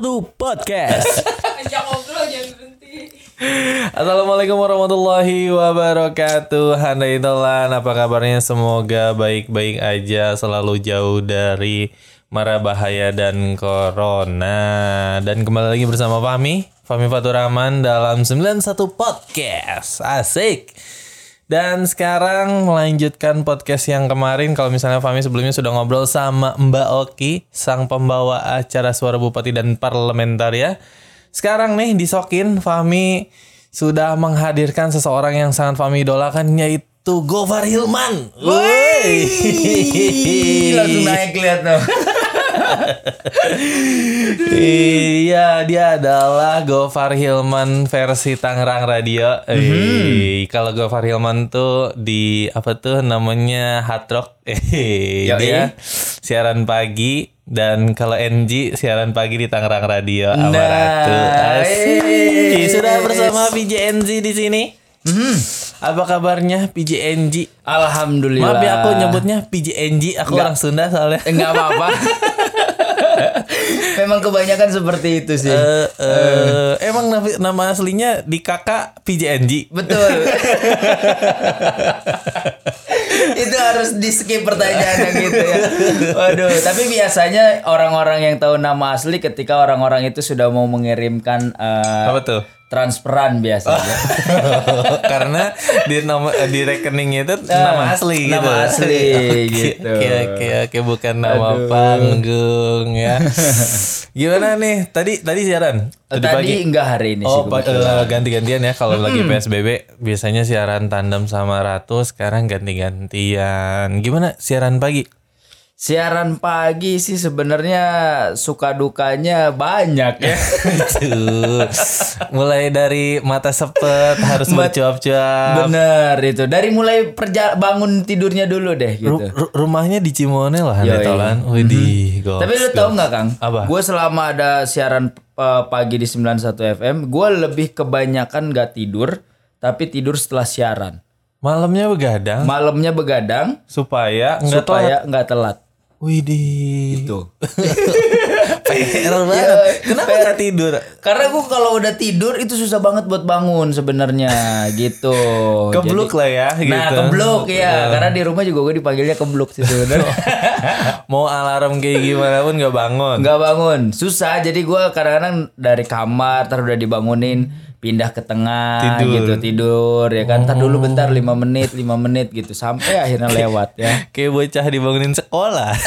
91 Podcast. Assalamualaikum warahmatullahi wabarakatuh. Handai Tolan, apa kabarnya? Semoga baik-baik aja, selalu jauh dari mara bahaya dan corona. Dan kembali lagi bersama Fahmi, Fahmi Fatur Rahman dalam 91 Podcast. Asik. Dan sekarang melanjutkan podcast yang kemarin kalau misalnya Fahmi sebelumnya sudah ngobrol sama Mbak Oki, sang pembawa acara Suara Bupati dan Parlementer ya. Sekarang nih disokin Fahmi sudah menghadirkan seseorang yang sangat Fahmi idolakan yaitu Gofar Hilman. Woi. langsung naik lihat tuh. iya, dia adalah Gofar Hilman versi Tangerang Radio. Eh, kalau Gofar Hilman tuh di apa tuh namanya Hard Rock. Eh, Yoi. dia siaran pagi dan kalau NG siaran pagi di Tangerang Radio sama Nah, Ratu. Asik. eh. Sudah bersama PJNG di sini. Apa kabarnya PJNG? Alhamdulillah. Maaf ya aku nyebutnya PJNG, aku Enggak. orang Sunda soalnya. enggak apa-apa. Memang kebanyakan seperti itu sih. Eh, eh, emang nama, nama aslinya di kakak PJNG. Betul. itu harus di skip pertanyaannya gitu ya. Waduh, tapi biasanya orang-orang yang tahu nama asli ketika orang-orang itu sudah mau mengirimkan eh, Apa tuh? Transferan biasanya. Karena di nama di rekeningnya itu nama asli gitu. nama asli gitu. Oke oke oke bukan nama panggung ya. Gimana nih? Tadi tadi siaran. Tadi, enggak hari ini sih. Oh, pa- eh, ganti-gantian ya kalau lagi PSBB biasanya siaran tandem sama Ratu, sekarang ganti-gantian. Gimana siaran pagi? Siaran pagi sih sebenarnya suka dukanya banyak ya. Mulai dari mata sepet harus bercuap-cuap. Bener itu. Dari mulai perja bangun tidurnya dulu deh gitu. Ru- ru- rumahnya di Cimone lah Yoi. Tolan. Widih, goks, Tapi lu tau nggak Kang? Apa? Gue selama ada siaran eh, pagi di 91 FM, gue lebih kebanyakan gak tidur, tapi tidur setelah siaran. Malamnya begadang Malamnya begadang supaya nggak telat. supaya nggak telat. Widih. Tuh. PR banget. Kenapa nggak tidur? Karena gue kalau udah tidur itu susah banget buat bangun sebenarnya gitu. Kebluk lah ya gitu. Nah kebluk ya, karena di rumah juga gue dipanggilnya kebluk sih sebenarnya. Mau alarm kayak gimana pun nggak bangun. Nggak bangun, susah. Jadi gue kadang-kadang dari kamar terus udah dibangunin pindah ke tengah Tidur. gitu tidur ya kan. Ntar dulu bentar 5 menit, 5 menit gitu sampai akhirnya lewat ya. Kayak bocah dibangunin sekolah.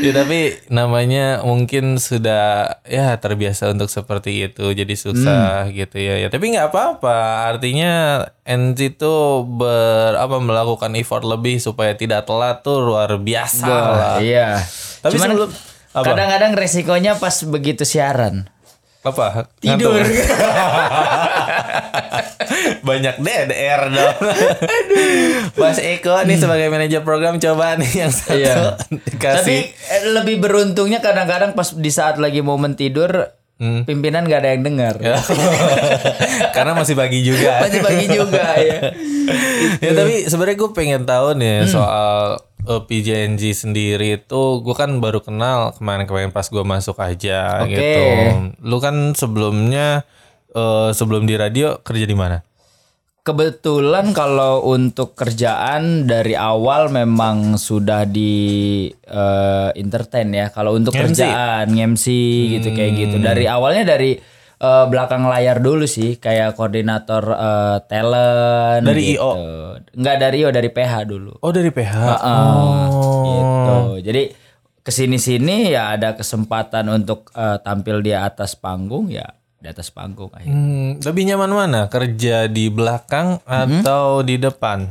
ya tapi namanya mungkin sudah ya terbiasa untuk seperti itu jadi susah Hmm. gitu ya. Ya tapi nggak apa-apa. Artinya NZ itu ber apa melakukan effort lebih supaya tidak telat tuh luar biasa lah. Iya. Tapi Cuman sebelum apa? kadang-kadang resikonya pas begitu siaran. Apa? Tidur. Banyak DDR dong. Mas Eko nih sebagai manajer program coba nih yang satu Iya. dikasih. Tapi eh, lebih beruntungnya kadang-kadang pas di saat lagi momen tidur Hmm. pimpinan gak ada yang dengar. Karena masih pagi juga. Masih pagi juga ya. ya tapi sebenarnya gue pengen tahu nih Hmm. soal uh, PJNG sendiri itu gue kan baru kenal kemarin-kemarin pas gue masuk aja Oke. gitu. Lu kan sebelumnya uh, sebelum di radio kerja di mana? Kebetulan kalau untuk kerjaan dari awal memang sudah di eh, entertain ya. Kalau untuk MC? kerjaan MC gitu kayak gitu. Hmm. Dari awalnya dari eh, belakang layar dulu sih kayak koordinator eh, talent Dari gitu. IO? Enggak dari IO dari PH dulu. Oh dari PH. Ah, oh. gitu. Jadi ke sini-sini ya ada kesempatan untuk eh, tampil di atas panggung ya di atas panggung akhirnya. Hmm, lebih nyaman mana? Kerja di belakang Hmm. atau di depan?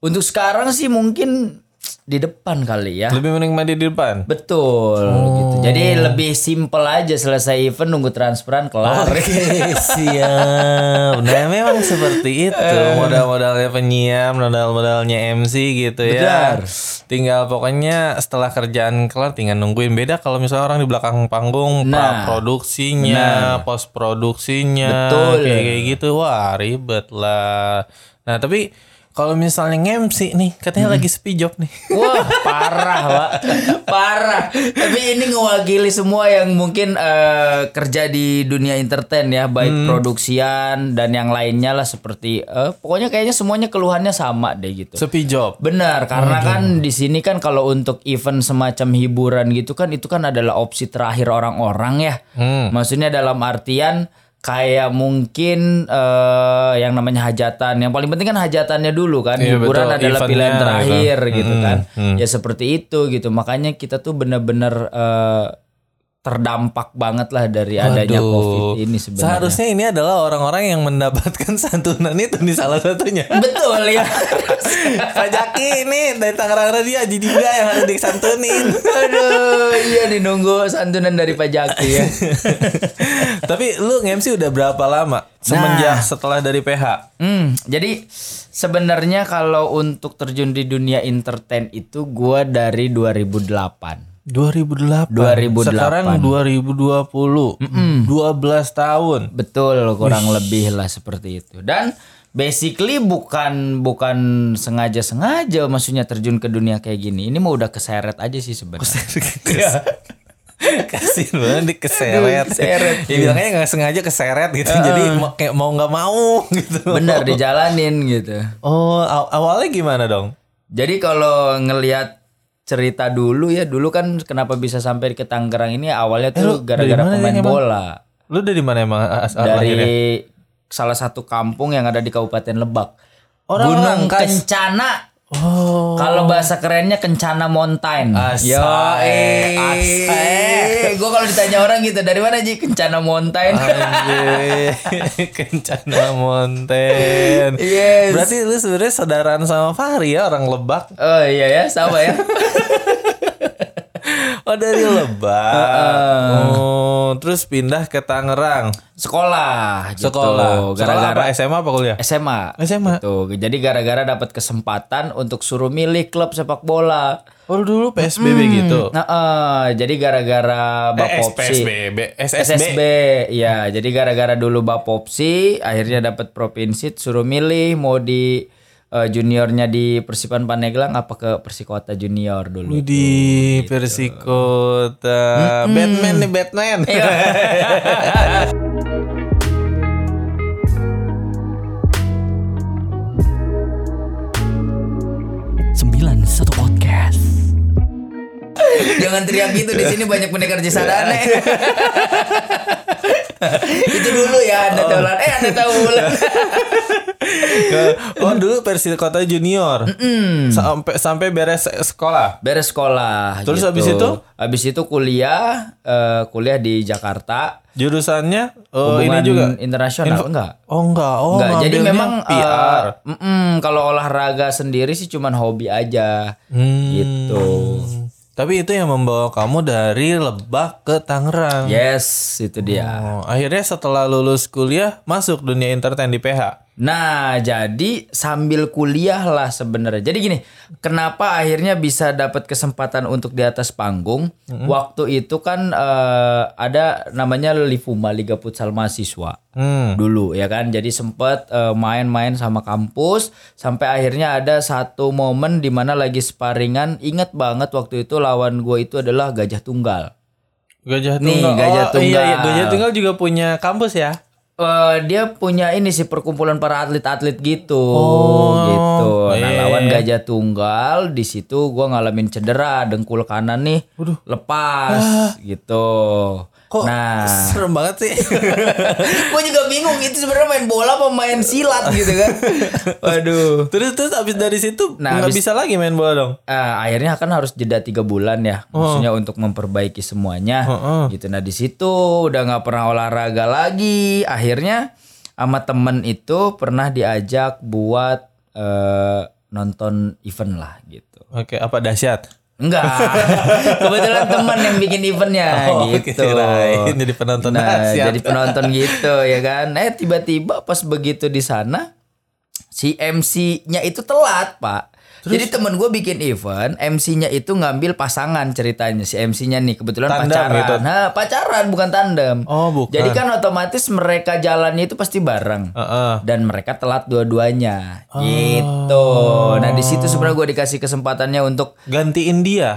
Untuk sekarang sih mungkin di depan kali ya. Lebih menikmati di depan. Betul gitu. Jadi lebih simple aja selesai event nunggu transferan kelar. Oke, siap. Nah, memang seperti itu. Modal-modalnya penyiar, modal-modalnya MC gitu ya. Benar. Tinggal pokoknya setelah kerjaan kelar tinggal nungguin. Beda kalau misalnya orang di belakang panggung, Nah, produksinya, post produksinya, Betul. kayak kayak gitu. Wah, ribet lah. Nah, tapi kalau misalnya ngemsi nih, katanya lagi sepi job nih. Wah parah pak, parah. Tapi ini ngewakili semua yang mungkin eh, kerja di dunia entertain ya, baik produksian dan yang lainnya lah seperti, eh, pokoknya kayaknya semuanya keluhannya sama deh gitu. Sepi job. Benar, karena kan di sini kan kalau untuk event semacam hiburan gitu kan itu kan adalah opsi terakhir orang-orang ya. Maksudnya dalam artian kayak mungkin eh, yang namanya hajatan. Yang paling penting kan hajatannya dulu kan. Iya, hiburan betul. adalah Eventnya, pilihan gitu. terakhir gitu kan. Ya seperti itu gitu. Makanya kita tuh bener-bener eh, terdampak banget lah dari adanya Aduh. COVID ini sebenarnya. Seharusnya ini adalah orang-orang yang mendapatkan santunan itu nih salah satunya. Betul ya. Pak Jaki ini dari Tangerang Radio Aji juga yang harus disantunin. Aduh, iya nih nunggu santunan dari Pak Jaki ya. Tapi lu nge-MC udah berapa lama? Semenjak setelah dari PH? Hmm, jadi sebenarnya kalau untuk terjun di dunia entertain itu gua dari 2008. 2008. 2008. Sekarang 2020. 12 tahun. Betul, kurang lebih lah seperti itu. Dan basically bukan bukan sengaja-sengaja maksudnya terjun ke dunia kayak gini. Ini mau udah keseret aja sih sebenarnya. Iya. Kasih banget keseret. Keseret. Ya bilangnya nggak sengaja keseret gitu. Jadi mau- kayak mau nggak mau gitu. Bener dijalanin gitu. Oh, aw- awalnya gimana dong? Jadi kalau ngelihat cerita dulu ya, dulu kan kenapa bisa sampai ke Tangerang ini awalnya Eh, tuh gara-gara mana pemain emang? bola. Lu dari mana emang as- lahirnya? dari salah satu kampung yang ada di Kabupaten Lebak. Orang Gunung Rangkas. Kencana. Oh. Kalau bahasa kerennya Kencana Mountain. Asai. Yo, eh, gue kalau ditanya orang gitu dari mana Ji Kencana Mountain? Kencana Mountain. Yes. Berarti lu sebenarnya saudaraan sama Fahri ya orang Lebak. Oh iya ya, sama ya. Oh dari Lebak. Oh, terus pindah ke Tangerang. Sekolah, gitu. Sekolah. Gara-gara SMA apa kuliah? SMA. SMA. Tuh, jadi gara-gara dapat kesempatan untuk suruh milih klub sepak bola. Oh dulu PSBB gitu. Nah, eh, jadi gara-gara Eh, Bapopsi. PSBB, SSB. SSB, ya. Jadi gara-gara dulu Bapopsi, akhirnya dapat provinsi, suruh milih mau di eh, juniornya di Persipan Pandeglang apa ke Persikota Junior dulu. Lu di Persikota. Batman nih Batman. Sembilan satu podcast. Jangan teriak gitu di sini banyak pendekar cisadane. Itu dulu ya Anda tahu Eh Anda tahu ulang. oh dulu Persikota Junior. Sampai sampai beres sekolah. Beres sekolah. Terus gitu. habis itu? Habis itu kuliah, eh, kuliah di Jakarta. Jurusannya oh Hubungan ini juga. internasional enggak? Oh enggak. Oh Enggak, jadi memang eh, PR. mm-mm, kalau olahraga sendiri sih cuman hobi aja. Hmm. Gitu. Tapi itu yang membawa kamu dari Lebak ke Tangerang. Yes, itu dia. Oh, akhirnya setelah lulus kuliah masuk dunia entertain di PH. Nah, jadi sambil kuliah lah sebenarnya. Jadi gini, kenapa akhirnya bisa dapat kesempatan untuk di atas panggung? Waktu itu kan eh, ada namanya Livuma Liga Futsal Mahasiswa. Hmm. Dulu ya kan. Jadi sempet eh, main-main sama kampus sampai akhirnya ada satu momen di mana lagi sparingan. Ingat banget waktu itu lawan gue itu adalah Gajah Tunggal. Gajah Nih, Tunggal. Gajah oh, Iya, iya, Tunggal. Gajah Tunggal juga punya kampus ya. Eh, dia punya ini sih perkumpulan para atlet-atlet gitu, gitu. Nah iya, lawan gajah tunggal di situ gua ngalamin cedera dengkul kanan nih, lepas gitu. Kok nah, serem banget sih. gue juga bingung itu sebenarnya main bola apa main silat gitu kan. Waduh. terus terus abis dari situ Nah, nggak abis- bisa lagi main bola dong. Eh, akhirnya kan harus jeda tiga bulan ya, maksudnya untuk memperbaiki semuanya, gitu. Nah di situ udah nggak pernah olahraga lagi. Akhirnya sama temen itu pernah diajak buat eh, nonton event lah gitu. Oke, apa dahsyat? Enggak, kebetulan teman yang bikin eventnya Oh, gitu. kirain jadi penonton nah, dahsyat. jadi penonton gitu ya kan. Eh tiba-tiba pas begitu di sana si MC-nya itu telat pak. Jadi temen gue bikin event, MC-nya itu ngambil pasangan ceritanya si MC-nya nih kebetulan Tandem pacaran. gitu? Nah, pacaran bukan tandem. Oh, bukan. Jadi kan otomatis mereka jalannya itu pasti bareng. Heeh. Dan mereka telat dua-duanya. Gitu. Nah, di situ sebenarnya gue dikasih kesempatannya untuk gantiin dia.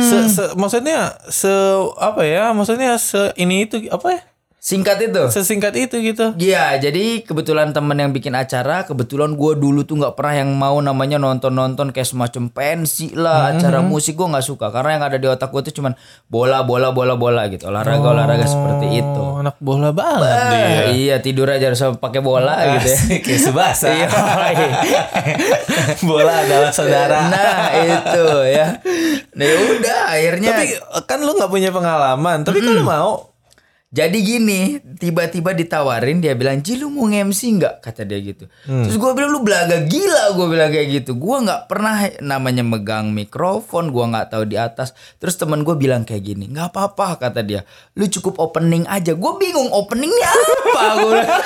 Se, se- maksudnya se apa ya? Maksudnya se ini itu apa ya? Singkat itu. Sesingkat itu gitu. Iya, jadi kebetulan temen yang bikin acara, kebetulan gue dulu tuh nggak pernah yang mau namanya nonton-nonton kayak semacam pensi lah, acara musik gue nggak suka karena yang ada di otak gue tuh cuman bola, bola, bola, bola gitu, olahraga, olahraga seperti itu. Oh, anak bola banget Ah, dia. iya tidur aja harus pakai bola gitu ya. Kayak subasa. Iya. bola adalah saudara. Nah itu ya. Nah ya udah akhirnya. Tapi kan lu nggak punya pengalaman, tapi kan lu mau. Jadi gini, tiba-tiba ditawarin dia bilang, "Ji lu mau MC nggak?" kata dia gitu. Hmm. Terus gue bilang lu belaga gila, gue bilang kayak gitu. Gue nggak pernah namanya megang mikrofon, gue nggak tahu di atas. Terus teman gue bilang kayak gini, nggak apa-apa kata dia. Lu cukup opening aja. Gue bingung openingnya apa. Gua bilang.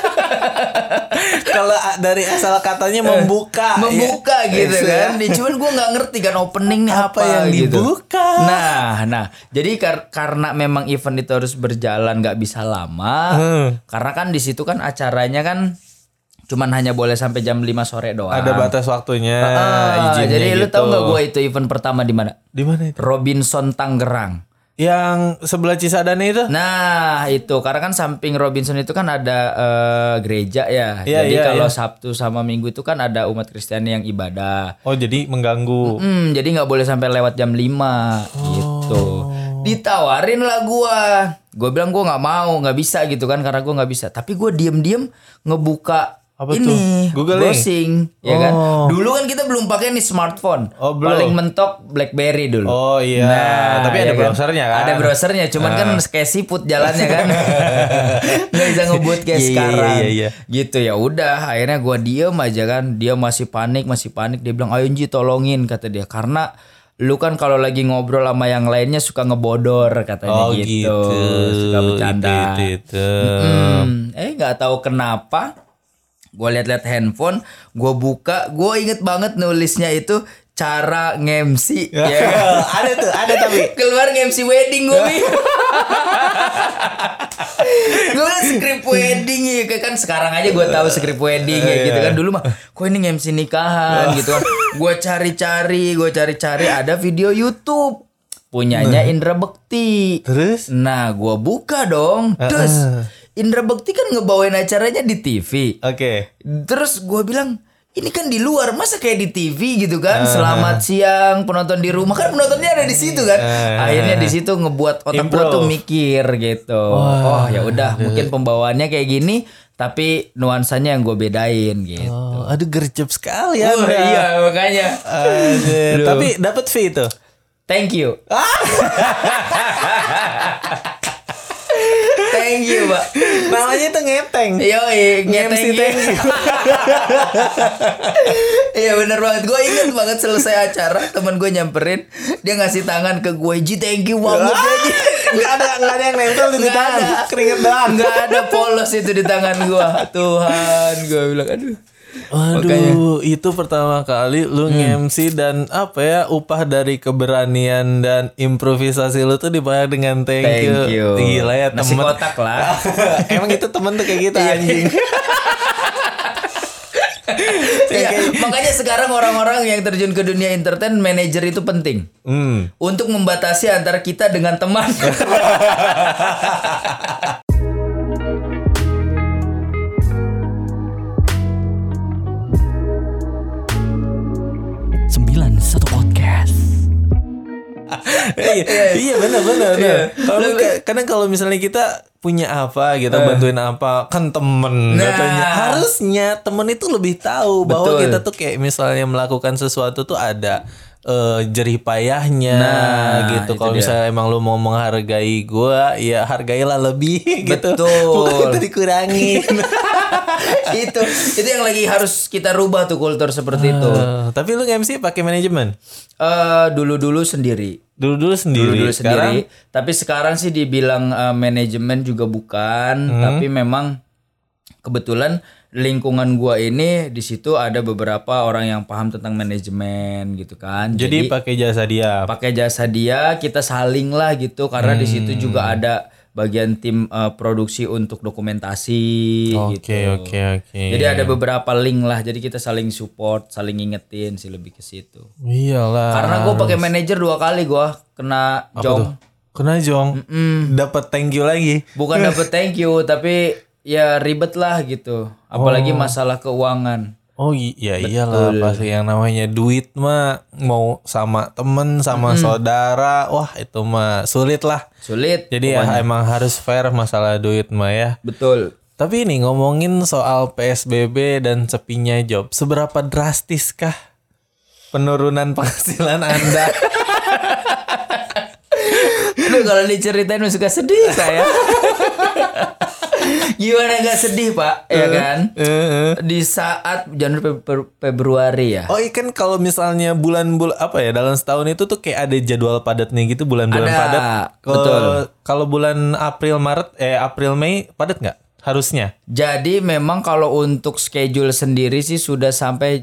Kalau dari asal katanya membuka, membuka ya. gitu kan. Nih, Cuman gue nggak ngerti kan opening apa, Apa yang gitu. dibuka? Nah, nah. Jadi kar- karena memang event itu harus berjalan nggak bisa lama. Hmm. Karena kan di situ kan acaranya kan cuman hanya boleh sampai jam 5 sore doang. Ada batas waktunya, Ah, jadi lu gitu. tahu nggak gue itu event pertama di mana? Di mana itu? Robinson Tangerang. Yang sebelah Cisadane itu? Nah itu karena kan samping Robinson itu kan ada eh, gereja ya. Iya, Jadi iya, kalau iya. Sabtu sama Minggu itu kan ada umat Kristiani yang ibadah. Oh, jadi mengganggu. Hmm, jadi nggak boleh sampai lewat jam 5 gitu. Ditawarin lah gua. Gue bilang gua nggak mau, nggak bisa gitu kan karena gua nggak bisa. Tapi gua diem-diem ngebuka Apa ini tuh? Googling? browsing, ya kan. Oh. Dulu kan kita belum pakai nih smartphone. Oh, belum. Paling mentok BlackBerry dulu. Oh, iya. Tapi ada ya browsernya kan? Ada browsernya, cuman kan kayak siput jalannya kan. Nggak bisa ngebut kayak Iya, iya, sekarang. iya, iya. Gitu ya udah, akhirnya gua diem aja kan. Dia masih panik, masih panik. Dia bilang, "Ayo Nji tolongin," kata dia. Karena lu kan kalau lagi ngobrol sama yang lainnya suka ngebodor katanya Oh, gitu. gitu. Suka bercanda. Itu, itu, itu. Hmm, eh nggak tahu kenapa gue lihat-lihat handphone gue buka gue inget banget nulisnya itu cara ngemsi ya. Kan? ada tuh, ada tapi. keluar ngemsi wedding gue gue bilang skrip wedding ya kayak kan sekarang aja gue tahu skrip wedding ya gitu kan. Dulu mah kok ini ngemsi nikahan? gitu kan. Gue cari-cari gue cari-cari ada video YouTube. Punyanya Indra Bekti. Terus? Nah, gua buka dong. Terus Indra Bekti kan ngebawain acaranya di TV. Oke. Terus gua bilang, ini kan di luar, masa kayak di TV gitu kan? Selamat siang penonton di rumah kan penontonnya ada di situ kan. Akhirnya di situ ngebuat otak gua tuh mikir gitu. Oh, ya udah, mungkin pembawaannya kayak gini, tapi nuansanya yang gue bedain gitu. Oh, aduh gercep sekali ya. Wah, iya makanya. Aduh. Tapi dapat fee itu. Thank you. Thank you, Pak. Namanya itu ngeteng. Yoi, Nge-MC ngeteng you. Iya bener banget Gue inget banget selesai acara Temen gue nyamperin Dia ngasih tangan ke gue Ji thank you banget Ji Enggak ada enggak ada yang nempel di tangan. Keringet doang. Nggak ada polos itu di tangan gue Tuhan Gue bilang aduh Waduh, itu pertama kali lu Hmm. nge-MC dan apa ya upah dari keberanian dan improvisasi lu tuh dibayar dengan thank, Thank you Gila ya Nasi temen. kotak lah Emang itu temen tuh kayak gitu Iya. anjing. Iya, Makanya sekarang orang-orang yang terjun ke dunia entertain Manajer itu penting Hmm. Untuk membatasi antara kita dengan teman Sembilan satu podcast. iya, iya benar benar. benar. Kalau ka- kadang kalau misalnya kita punya apa gitu, bantuin apa, kan temen Nah. katanya. Harusnya temen itu lebih tahu bahwa Betul. kita tuh kayak misalnya melakukan sesuatu tuh ada eh, jerih payahnya Nah, gitu. itu Kalau misalnya emang lu mau menghargai gua, ya hargailah lebih gitu. Betul. Bukan itu dikurangin. itu itu yang lagi harus kita rubah tuh kultur seperti itu Eh, tapi lu nge-MC pakai manajemen? eh dulu dulu sendiri Dulu-dulu sendiri. dulu dulu Sekarang sendiri tapi sekarang sih dibilang eh, manajemen juga bukan Hmm. tapi memang kebetulan lingkungan gua ini di situ ada beberapa orang yang paham tentang manajemen gitu kan. Jadi pakai jasa dia. pakai jasa dia kita saling lah gitu karena di situ juga Hmm. ada bagian tim eh, produksi untuk dokumentasi Oke gitu. oke oke. Jadi ada beberapa link lah, jadi kita saling support, saling ngingetin sih lebih ke situ. Iyalah. Karena gue pakai manajer dua kali gua kena jong. Kena jong. Dapat thank you lagi. Bukan dapet thank you, tapi ya ribet lah gitu. Apalagi masalah keuangan. Oh i- ya iyalah pasti yang namanya duit mah mau sama temen sama saudara wah itu mah sulit lah. Sulit. Jadi ya emang harus fair masalah duit mah ya. Betul. Tapi ini ngomongin soal PSBB dan sepinya job, seberapa drastiskah penurunan penghasilan Anda? Aduh kalau diceritain suka sedih saya. Gimana gak sedih pak? Ya kan? Di saat Januari Fe- Fe- Februari ya. Oh iya kan kalau misalnya bulan-bulan apa ya dalam setahun itu tuh kayak ada jadwal padatnya gitu bulan-bulan Ada, padat. Kalau betul. kalau bulan April Maret eh April Mei padat nggak? Harusnya. Jadi memang kalau untuk schedule sendiri sih sudah sampai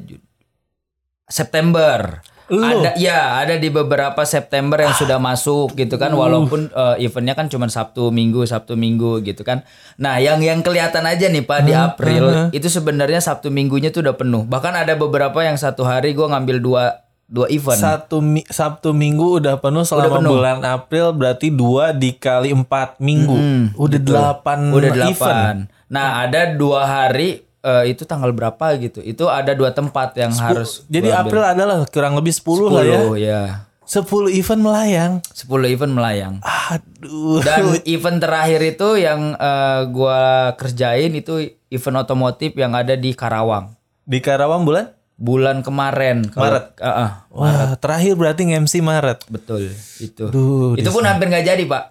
September. Lu? Ada ya, ada di beberapa September yang sudah masuk gitu kan walaupun eh, eventnya kan cuma Sabtu Minggu, Sabtu Minggu gitu kan. Nah, yang yang kelihatan aja nih Pak di April itu sebenarnya Sabtu Minggunya tuh udah penuh. Bahkan ada beberapa yang satu hari gua ngambil dua dua event. Satu mi- Sabtu Minggu udah penuh selama penuh. bulan April berarti dua dikali empat minggu. udah delapan udah event. delapan. Nah, ada dua hari eh, itu tanggal berapa gitu. Itu ada dua tempat yang harus Jadi. April adalah kurang lebih 10, lah ya. 10 ya. 10 event melayang. 10 event melayang. Aduh. Dan event terakhir itu yang eh, gua kerjain itu event otomotif yang ada di Karawang. Di Karawang bulan? Bulan kemarin. Kalau- Maret. Eh, eh, Wah, terakhir berarti nge-MC Maret. betul itu. Duh, itu pun hampir nggak jadi, Pak.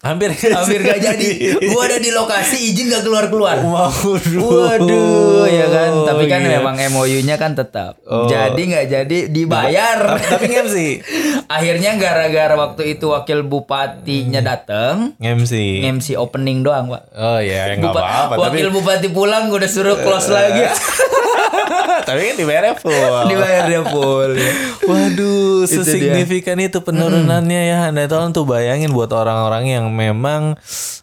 Hampir Hampir nggak jadi. Gua ada di lokasi izin nggak keluar-keluar. Waduh. Waduh, ya kan. Tapi kan iya. memang MOU-nya kan tetap. Oh. Jadi nggak jadi dibayar. Tapi nge-MC. Akhirnya gara-gara waktu itu wakil bupatinya datang, Nge-MC. MC opening doang, Pak. Oh iya, enggak Bupa- apa-apa. Tapi, wakil bupati pulang gue udah suruh close lagi. tapi kan dibayarnya full. Dibayar dia full. Waduh, Itu sesignifikan itu penurunannya ya. Anda tolong tuh bayangin buat orang-orang yang memang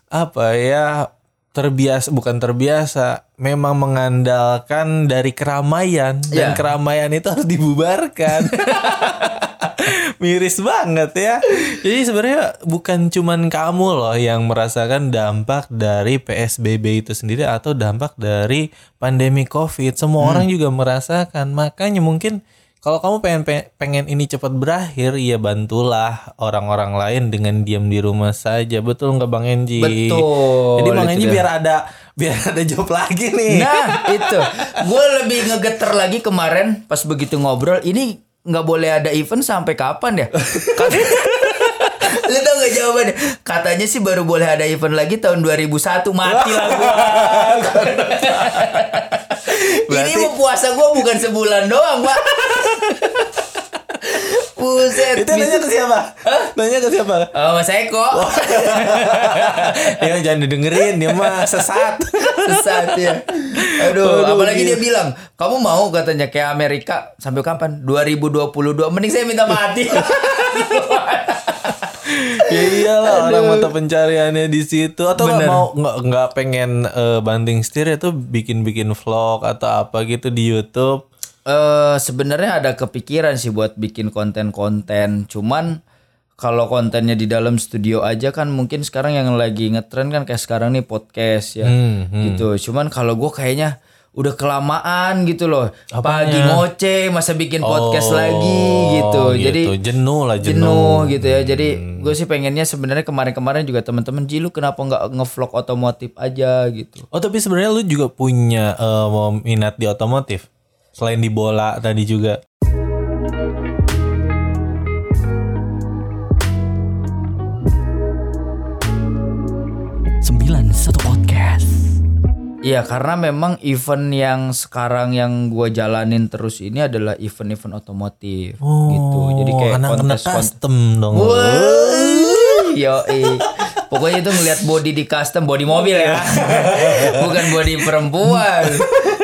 apa ya terbiasa bukan terbiasa, memang mengandalkan dari keramaian dan Ya. keramaian itu harus dibubarkan. Miris banget ya. Jadi sebenarnya bukan cuman kamu loh yang merasakan dampak dari PSBB itu sendiri atau dampak dari pandemi Covid. Semua orang juga merasakan. Makanya mungkin kalau kamu pengen pe- pengen ini cepat berakhir, ya bantulah orang-orang lain dengan diam di rumah saja. Betul nggak Bang Enji? Betul, Jadi Bang itu Enji dia. biar ada biar ada job lagi nih. Nah itu, gue lebih ngegeter lagi kemarin pas begitu ngobrol. Ini nggak boleh ada event sampai kapan ya? Gak jawabannya? Katanya sih baru boleh ada event lagi tahun 2001 Mati lah gua Ini mau puasa gua bukan sebulan doang pak Buset Itu nanya ke siapa? Nanya ke siapa? Oh, Mas Eko ya jangan didengerin dia mah sesat. Sesat ya Aduh, Aduh, apalagi gila. dia bilang Kamu mau katanya kayak Amerika Sampai kapan? 2022 Mending saya minta mati ya iyalah orang mata pencariannya di situ. Atau nggak mau nggak nggak pengen eh, banting setir itu bikin-bikin vlog atau apa gitu di YouTube. Eh sebenarnya ada kepikiran sih buat bikin konten-konten, cuman kalau kontennya di dalam studio aja kan mungkin sekarang yang lagi ngetren kan kayak sekarang nih podcast ya, Hmm, gitu. Cuman kalau gue kayaknya udah kelamaan gitu loh, pagi ngoceh masa bikin podcast Oh, lagi gitu. Jadi jenuh lah jenuh. jenuh gitu ya. Jadi gue sih pengennya sebenarnya kemarin-kemarin juga teman-teman Ji lu kenapa nggak ngevlog otomotif aja gitu. Oh tapi sebenarnya lu juga punya mau minat di otomotif selain di bola tadi juga. Sembilan satu. Iya karena memang event yang sekarang yang gue jalanin terus ini adalah event-event otomotif gitu. Jadi kayak anak-anak kontes kontes. custom dong. Yoi. Pokoknya itu ngelihat body di custom, body mobil ya. Bukan body perempuan.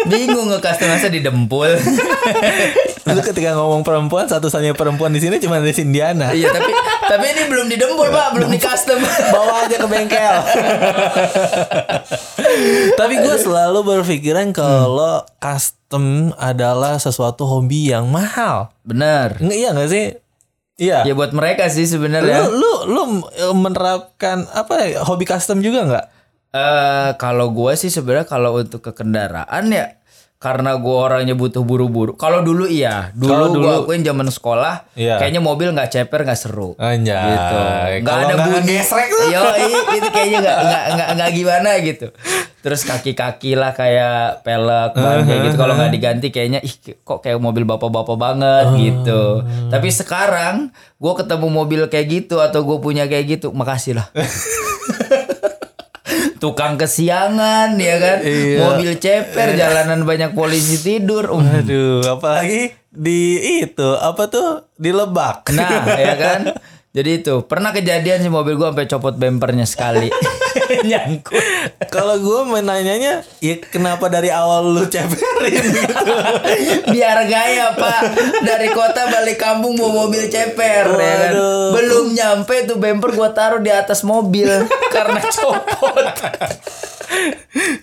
Bingung nge custom masa didempul. Lu ketika ngomong perempuan satu-satunya perempuan di sini cuma ada Cindiana. iya, tapi tapi ini belum didempul, Pak, belum di custom. Bawa aja ke bengkel. Tapi gue selalu berpikiran kalau custom adalah sesuatu hobi yang mahal. Bener. Nggak iya nggak sih? Iya. Ya buat mereka sih sebenarnya. Lu, lu lu eh, menerapkan apa ya, hobi custom juga nggak? Eh kalau gua sih sebenarnya kalau untuk ke kendaraan ya karena gua orangnya butuh buru-buru. Kalau dulu iya, dulu, dulu- gua akuin zaman sekolah, Iya. kayaknya mobil nggak ceper nggak seru. Anjay. Gitu. Kalau ada nggak bunyi. ngegesrek tuh. Yo, itu kayaknya nggak nggak nggak nggak gimana gitu. Terus kaki-kaki lah kayak pelek ban kayak gitu. Kalau nggak diganti kayaknya ih kok kayak mobil bapak-bapak banget gitu. Tapi sekarang gua ketemu mobil kayak gitu atau gue punya kayak gitu, makasih lah. Tukang kesiangan ya kan, Iya. mobil ceper, jalanan banyak polisi tidur. Um, Aduh, apalagi di itu apa tuh di lebak. Nah, ya kan? Jadi itu pernah kejadian sih mobil gua sampai copot bempernya sekali. Nyangkut. Kalau gue menanyanya, ya kenapa dari awal lu ceperin gitu? Biar gaya, Pak. Dari kota balik kampung bawa mobil ceper ya kan. Belum nyampe tuh bemper gua taruh di atas mobil karena copot.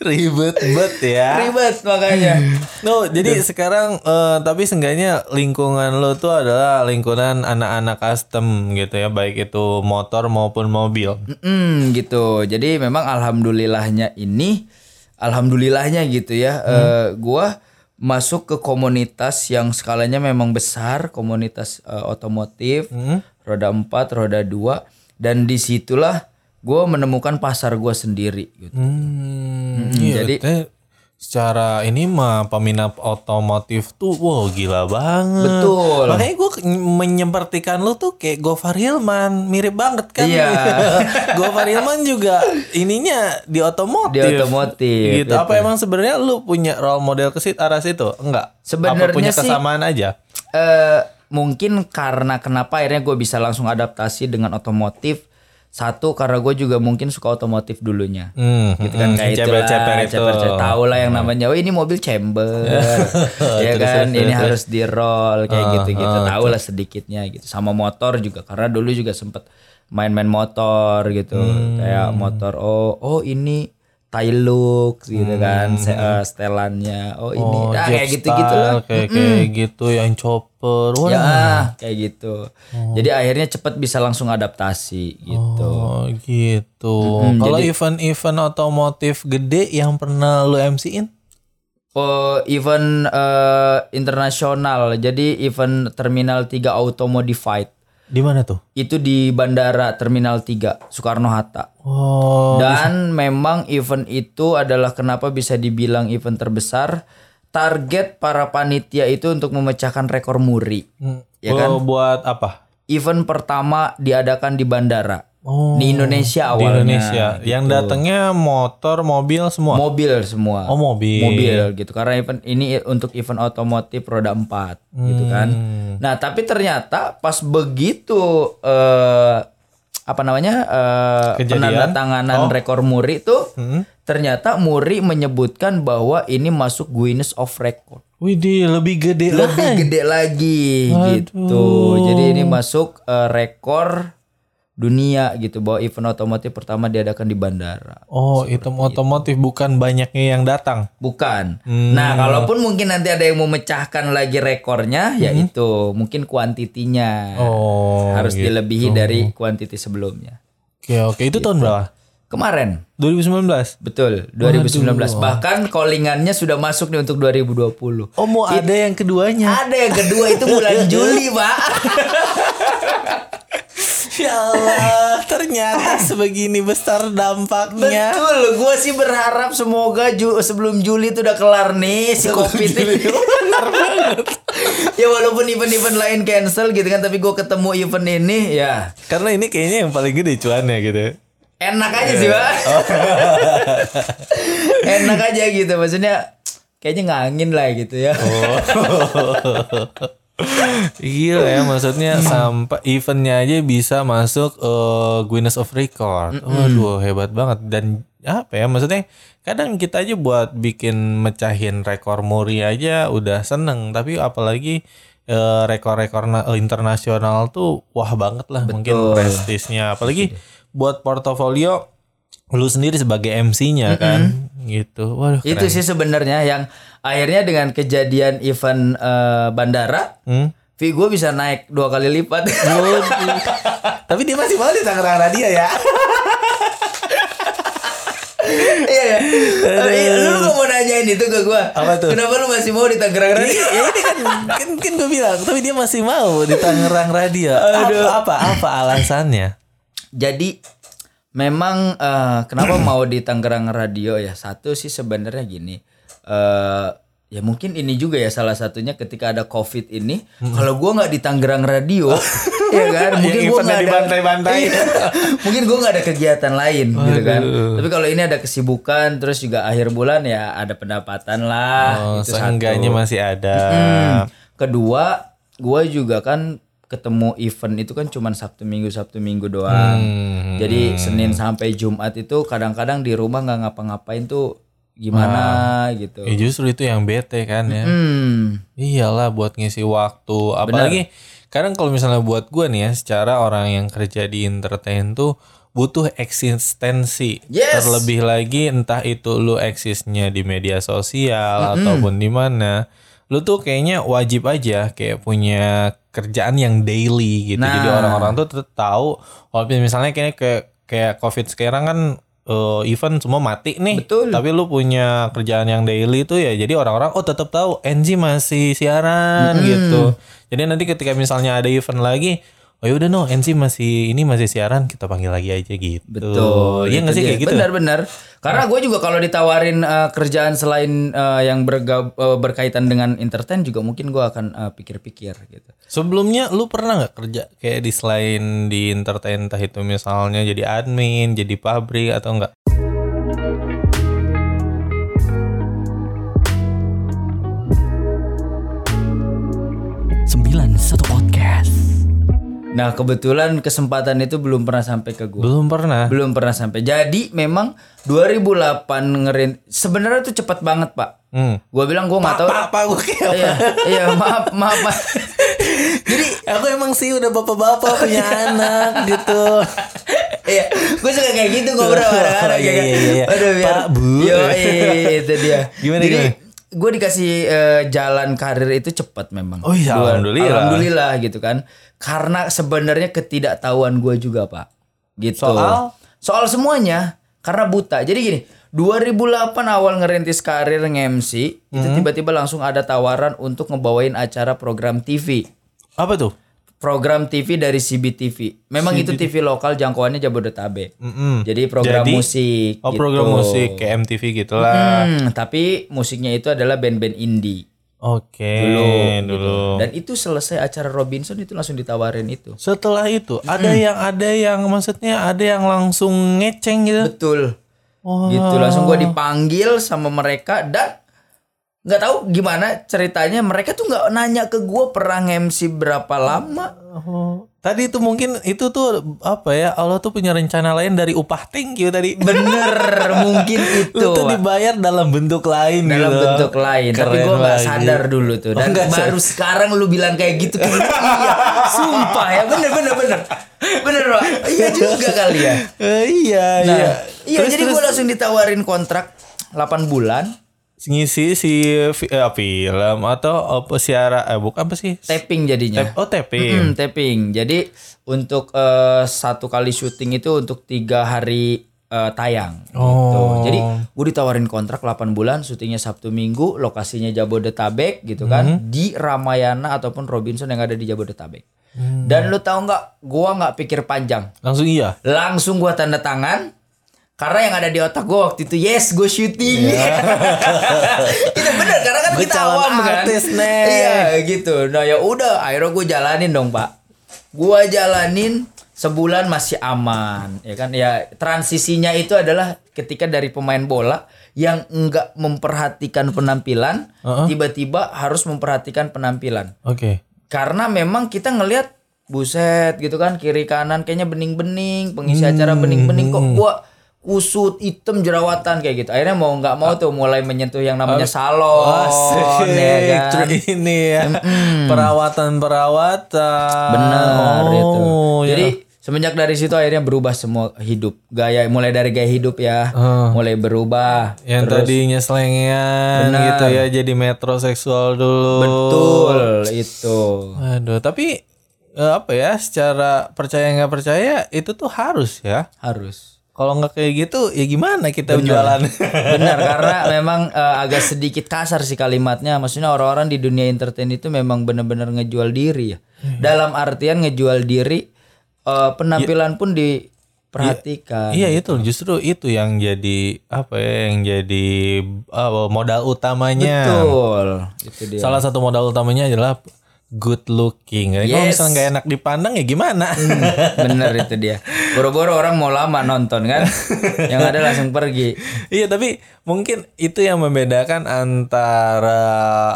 Ribet bet ya. Ribet makanya. No, jadi sekarang eh, tapi seenggaknya lingkungan lo tuh adalah lingkungan anak-anak custom gitu ya, baik itu motor maupun mobil. Mm, gitu. Jadi memang alhamdulillahnya ini alhamdulillahnya gitu ya. eh, gua masuk ke komunitas yang skalanya memang besar, komunitas eh, otomotif, roda 4, roda 2 dan di situlah gua menemukan pasar gua sendiri gitu. Hmm, Mm, iya, jadi- secara ini mah peminat otomotif tuh wow gila banget. Betul. Makanya gue menyepertikan lu tuh kayak Gofar Hilman, mirip banget kan. Iya. Gofar Hilman juga ininya di otomotif. Di otomotif, Gitu. Apa emang sebenarnya lu punya role model ke situ arah situ? Enggak. Sebenarnya Apa punya sih- kesamaan aja? eh mungkin karena kenapa akhirnya gue bisa langsung adaptasi dengan otomotif. Satu karena gue juga mungkin suka otomotif dulunya. Hmm, gitu kan hmm, kayak itu ceper-ceper lah, itu. ceper-ceper. tahu lah yang namanya oh ini mobil chamber ya kan ini harus di roll kayak Ah, gitu-gitu ah, tahu lah sedikitnya gitu sama motor juga karena dulu juga sempet main-main motor gitu Hmm. kayak motor oh oh ini Hilux gitu kan se- eh, setelannya oh ini Hmm. Oh, nah, kayak gitu-gitu lah style, Kayak, kayak gitu yang chopper. Wah. ya kayak gitu jadi akhirnya cepet bisa langsung adaptasi gitu Oh gitu. Kalau event-event otomotif gede yang pernah lu MC-in? Oh, event eh, internasional. Jadi event Terminal 3 Auto Modified. Di mana tuh? Itu di Bandara Terminal 3 Soekarno Hatta. Oh, Dan memang event itu adalah kenapa bisa dibilang event terbesar. Target para panitia itu untuk memecahkan rekor muri. Ya kan? oh, buat apa? Event pertama diadakan di bandara. Oh, di Indonesia Di awalnya. Indonesia. Yang datangnya motor, mobil semua. Mobil semua. Oh, mobil. Mobil gitu. Karena event ini untuk event otomotif roda 4 gitu kan. Hmm. Nah, tapi ternyata pas begitu eh apa namanya? eh Kejadian? penandatanganan Oh. rekor muri itu Hmm. ternyata Muri menyebutkan bahwa ini masuk Guinness of Record. Widih, lebih gede Lebih lagi. gede lagi gitu. Jadi ini masuk eh, rekor dunia gitu bahwa event otomotif pertama diadakan di bandara. Oh, itu otomotif bukan banyaknya yang datang. Bukan. Hmm. Nah, kalaupun mungkin nanti ada yang mau memecahkan lagi rekornya, ya itu mungkin kuantitinya Hmm. Oh, harus gitu. dilebihi dari kuantiti sebelumnya. Oke, oke. Itu tahun berapa? Kemarin, 2019. betul, 2019. Bahkan callingannya sudah masuk nih untuk 2020. Oh, mau ada yang keduanya. Ada yang kedua itu bulan Juli, Pak. Ya Allah, ternyata sebegini besar dampaknya. Betul, gue sih berharap semoga ju sebelum Juli itu udah kelar nih si covid ini. ya walaupun event-event lain cancel gitu kan, tapi gue ketemu event ini ya Karena ini kayaknya yang paling gede cuannya gitu. enak aja sih pak. enak aja gitu, maksudnya kayaknya ngangin lah gitu ya. Gila ya maksudnya sampai eventnya aja bisa masuk eh, Guinness of Record. Waduh hebat banget. Dan apa ya maksudnya kadang kita aja buat bikin mecahin rekor muri aja udah seneng. Tapi apalagi eh, rekor-rekor eh, internasional tuh wah banget lah mungkin prestisnya. Apalagi buat portofolio lu sendiri sebagai MC-nya kan. Gitu. Waduh Itu sih sebenarnya yang akhirnya dengan kejadian event eh, bandara, Hmm? fee gue bisa naik dua kali lipat. Tapi dia masih mau di Tangerang Radio ya. Iya ya. Iya, lu gak mau nanyain itu ke gue. Apa tuh? Kenapa lu masih mau di Tangerang Radio? ya ini kan kan, kan gue bilang tapi dia masih mau di Tangerang Radio. Apa apa apa alasannya? Jadi memang eh, kenapa mau di Tangerang Radio ya? Satu sih sebenarnya gini. Eh ya mungkin ini juga ya salah satunya ketika ada covid ini kalau gua nggak di Tangerang Radio ya kan mungkin eventnya nggak ada dibantai-bantai. Iya. mungkin gua nggak ada kegiatan lain gitu kan tapi kalau ini ada kesibukan terus juga akhir bulan ya ada pendapatan lah Oh, itu seenggaknya satu. masih ada. Hmm. Kedua, gue juga kan ketemu event itu kan cuman Sabtu Minggu Sabtu Minggu doang. Hmm. Jadi Senin sampai Jumat itu kadang-kadang di rumah nggak ngapa-ngapain tuh gimana gitu. Ya justru itu yang bete kan ya. Hmm. Iyalah buat ngisi waktu. Apalagi kadang kalau misalnya buat gue nih ya, secara orang yang kerja di entertain tuh butuh eksistensi. Yes. Terlebih lagi entah itu lu eksisnya di media sosial ataupun di mana. Lu tuh kayaknya wajib aja kayak punya kerjaan yang daily gitu. Jadi Nah. orang-orang tuh tahu walaupun misalnya kayak kayak Covid sekarang kan eh, event semua mati nih. Betul. Tapi lu punya kerjaan yang daily tuh ya jadi orang-orang oh tetap tahu NG masih siaran gitu. Jadi nanti ketika misalnya ada event lagi Oh ya udah no, NC masih ini masih siaran kita panggil lagi aja gitu. Betul. Iya nggak sih kayak gitu? Benar-benar. Karena gue juga kalau ditawarin eh, kerjaan selain eh, yang berga- eh, berkaitan dengan entertain juga mungkin gue akan eh, pikir-pikir gitu. Sebelumnya lu pernah nggak kerja kayak di selain di entertain entah itu misalnya jadi admin, jadi pabrik atau enggak? Nah kebetulan kesempatan itu belum pernah sampai ke gue. Belum pernah. Belum pernah sampai. Jadi memang 2008 ngerin sebenarnya tuh cepat banget pak. Hmm. Gue bilang gue nggak tahu. Apa gue kayak Iya, iya maaf maaf. maaf. Jadi Aku emang sih udah bapak-bapak punya anak gitu. Iya, gue suka kayak gitu ngobrol kadang-kadang Iya, ya kan. iya, iya. Aduh, biar, Pak, Bu. Yo, itu dia. Gimana, Jadi, gimana? gue dikasih eh, jalan karir itu cepat memang. Oh iya, Gua- alhamdulillah. Alhamdulillah gitu kan. Karena sebenarnya ketidaktahuan gue juga, Pak. Gitu. Soal? Soal semuanya. Karena buta. Jadi gini, 2008 awal ngerintis karir nge-MC, itu Hmm. tiba-tiba langsung ada tawaran untuk ngebawain acara program TV Apa tuh? program TV dari CBTV. Memang itu TV lokal jangkauannya Jabodetabek. Mm-mm. Jadi program Jadi? musik. Oh gitu. program musik kayak MTV gitulah. Hmm, tapi musiknya itu adalah band-band indie. Oke Dulu, dulu. Dan itu selesai acara Robinson itu langsung ditawarin itu. Setelah itu ada yang ada yang maksudnya ada yang langsung ngeceng gitu. Betul. Wah. Gitu langsung gua dipanggil sama mereka dan nggak tahu gimana ceritanya mereka tuh nggak nanya ke gua pernah MC berapa lama. Oh. Tadi itu mungkin itu tuh apa ya Allah tuh punya rencana lain dari upah you tadi. Bener mungkin itu. Lu tuh dibayar dalam bentuk lain dalam gitu. bentuk lain tapi Keren gue nggak sadar dulu tuh dan Oh, baru sekarang lu bilang kayak gitu kayak iya sumpah ya bener bener bener bener pak iya juga kali ya Eh, iya nah, iya. iya Terus- jadi gue langsung ditawarin kontrak 8 bulan ngisi si eh, film atau apa siara eh bukan apa sih? tapping jadinya Tap- oh tapping. Mm, tapping jadi untuk eh, satu kali syuting itu untuk tiga hari eh, tayang gitu. Oh. Jadi gue ditawarin kontrak 8 bulan, syutingnya Sabtu Minggu, lokasinya Jabodetabek gitu kan, Hmm. di Ramayana ataupun Robinson yang ada di Jabodetabek. Hmm. Dan lu tahu nggak, gua nggak pikir panjang, Langsung iya. langsung gua tanda tangan. Karena yang ada di otak gue waktu itu yes gue syuting itu bener karena kan kita awam kan. artis, iya gitu. Nah ya udah akhirnya gue jalanin dong pak. Gue jalanin sebulan masih aman ya kan? Ya transisinya itu adalah ketika dari pemain bola yang enggak memperhatikan penampilan Uh-uh. tiba-tiba harus memperhatikan penampilan. Oke. karena memang kita ngelihat buset gitu kan kiri kanan kayaknya bening-bening pengisi acara bening-bening kok gua kusut hitam jerawatan kayak gitu akhirnya mau nggak mau tuh mulai menyentuh yang namanya salon Asik, ya kan? ini ya perawatan perawatan. benar itu Oh, ya. jadi semenjak dari situ akhirnya berubah semua hidup gaya mulai dari gaya hidup ya mulai berubah yang tadinya selengean Benar. gitu ya jadi metroseksual dulu. betul itu Aduh, tapi eh, apa ya? Secara percaya nggak percaya itu tuh harus ya. harus Kalau nggak kayak gitu, ya gimana kita jualan? Benar karena memang eh, agak sedikit kasar sih kalimatnya. Maksudnya orang-orang di dunia entertain itu memang benar-benar ngejual diri ya. Dalam artian ngejual diri eh, penampilan pun diperhatikan. Iya itu justru itu yang jadi apa ya? Yang jadi apa, modal utamanya. Betul. Itu dia. Salah satu modal utamanya adalah good looking. Kalau Yes. misalnya nggak enak dipandang ya gimana? Bener itu dia. Boro-boro orang mau lama nonton kan. Yang ada langsung pergi. Iya tapi mungkin itu yang membedakan antara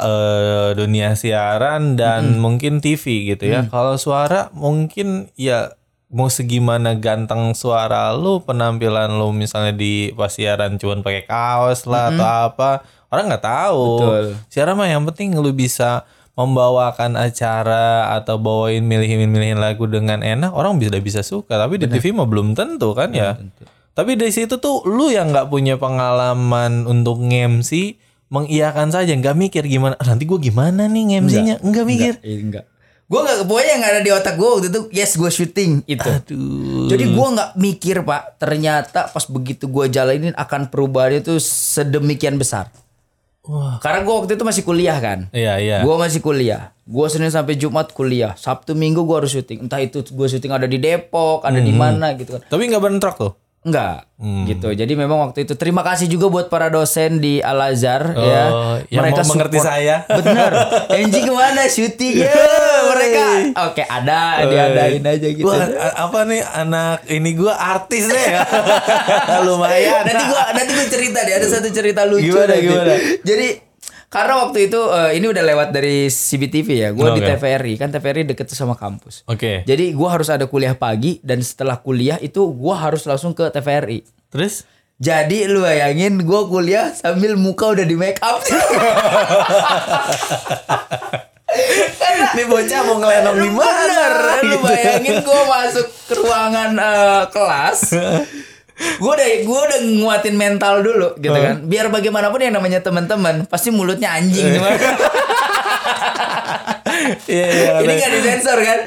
eh, dunia siaran dan mungkin TV gitu ya. Kalau suara mungkin ya mau segimana ganteng suara lu, penampilan lu misalnya di pas siaran cuman pakai kaos lah atau apa, orang nggak tahu. Betul. Siaran mah yang penting lu bisa membawakan acara atau bawain milihin-milihin lagu dengan enak, orang bisa bisa suka. Tapi di TV mah belum tentu kan ya. Tapi dari situ tuh lu yang nggak punya pengalaman untuk nge-MC mengiyakan saja nggak mikir gimana "Ah, nanti gue gimana nih nge-MC-nya nggak mikir enggak. Gue gak pokoknya yang ada di otak gue waktu itu yes gue syuting itu. aduh Jadi gue nggak mikir pak, ternyata pas begitu gue jalanin akan perubahan itu sedemikian besar. Wah. Karena gue waktu itu masih kuliah kan. iya iya Gue masih kuliah. Gue Senin sampai Jumat kuliah. Sabtu Minggu gue harus syuting. Entah itu gue syuting ada di Depok, ada di Hmm. mana gitu kan. tapi nggak bentrok tuh Enggak Hmm. gitu. Jadi memang waktu itu terima kasih juga buat para dosen di Al Azhar ya. Oh, yang mau mengerti saya. Bener. Enji ke mana syuting? Ya, mereka. Oke ada, diadain aja gitu. Wah, apa nih anak ini gua artis deh ya lumayan nanti gua nanti gua cerita deh ada satu cerita lucu Gimana, nanti. gimana? jadi karena waktu itu eh, ini udah lewat dari CBTV ya. Gue di Oke. TVRI kan TVRI deket tuh sama kampus. Oke. Jadi gua harus ada kuliah pagi dan setelah kuliah itu gua harus langsung ke TVRI terus? Jadi lu bayangin gua kuliah sambil muka udah di make up. Ini bocah mau ngelenong di mana? Lu bayangin gue masuk ke ruangan eh, kelas gue udah gue udah nguatin mental dulu gitu kan. Biar bagaimanapun yang namanya teman-teman pasti mulutnya anjing semua iya iya ini gak disensor kan?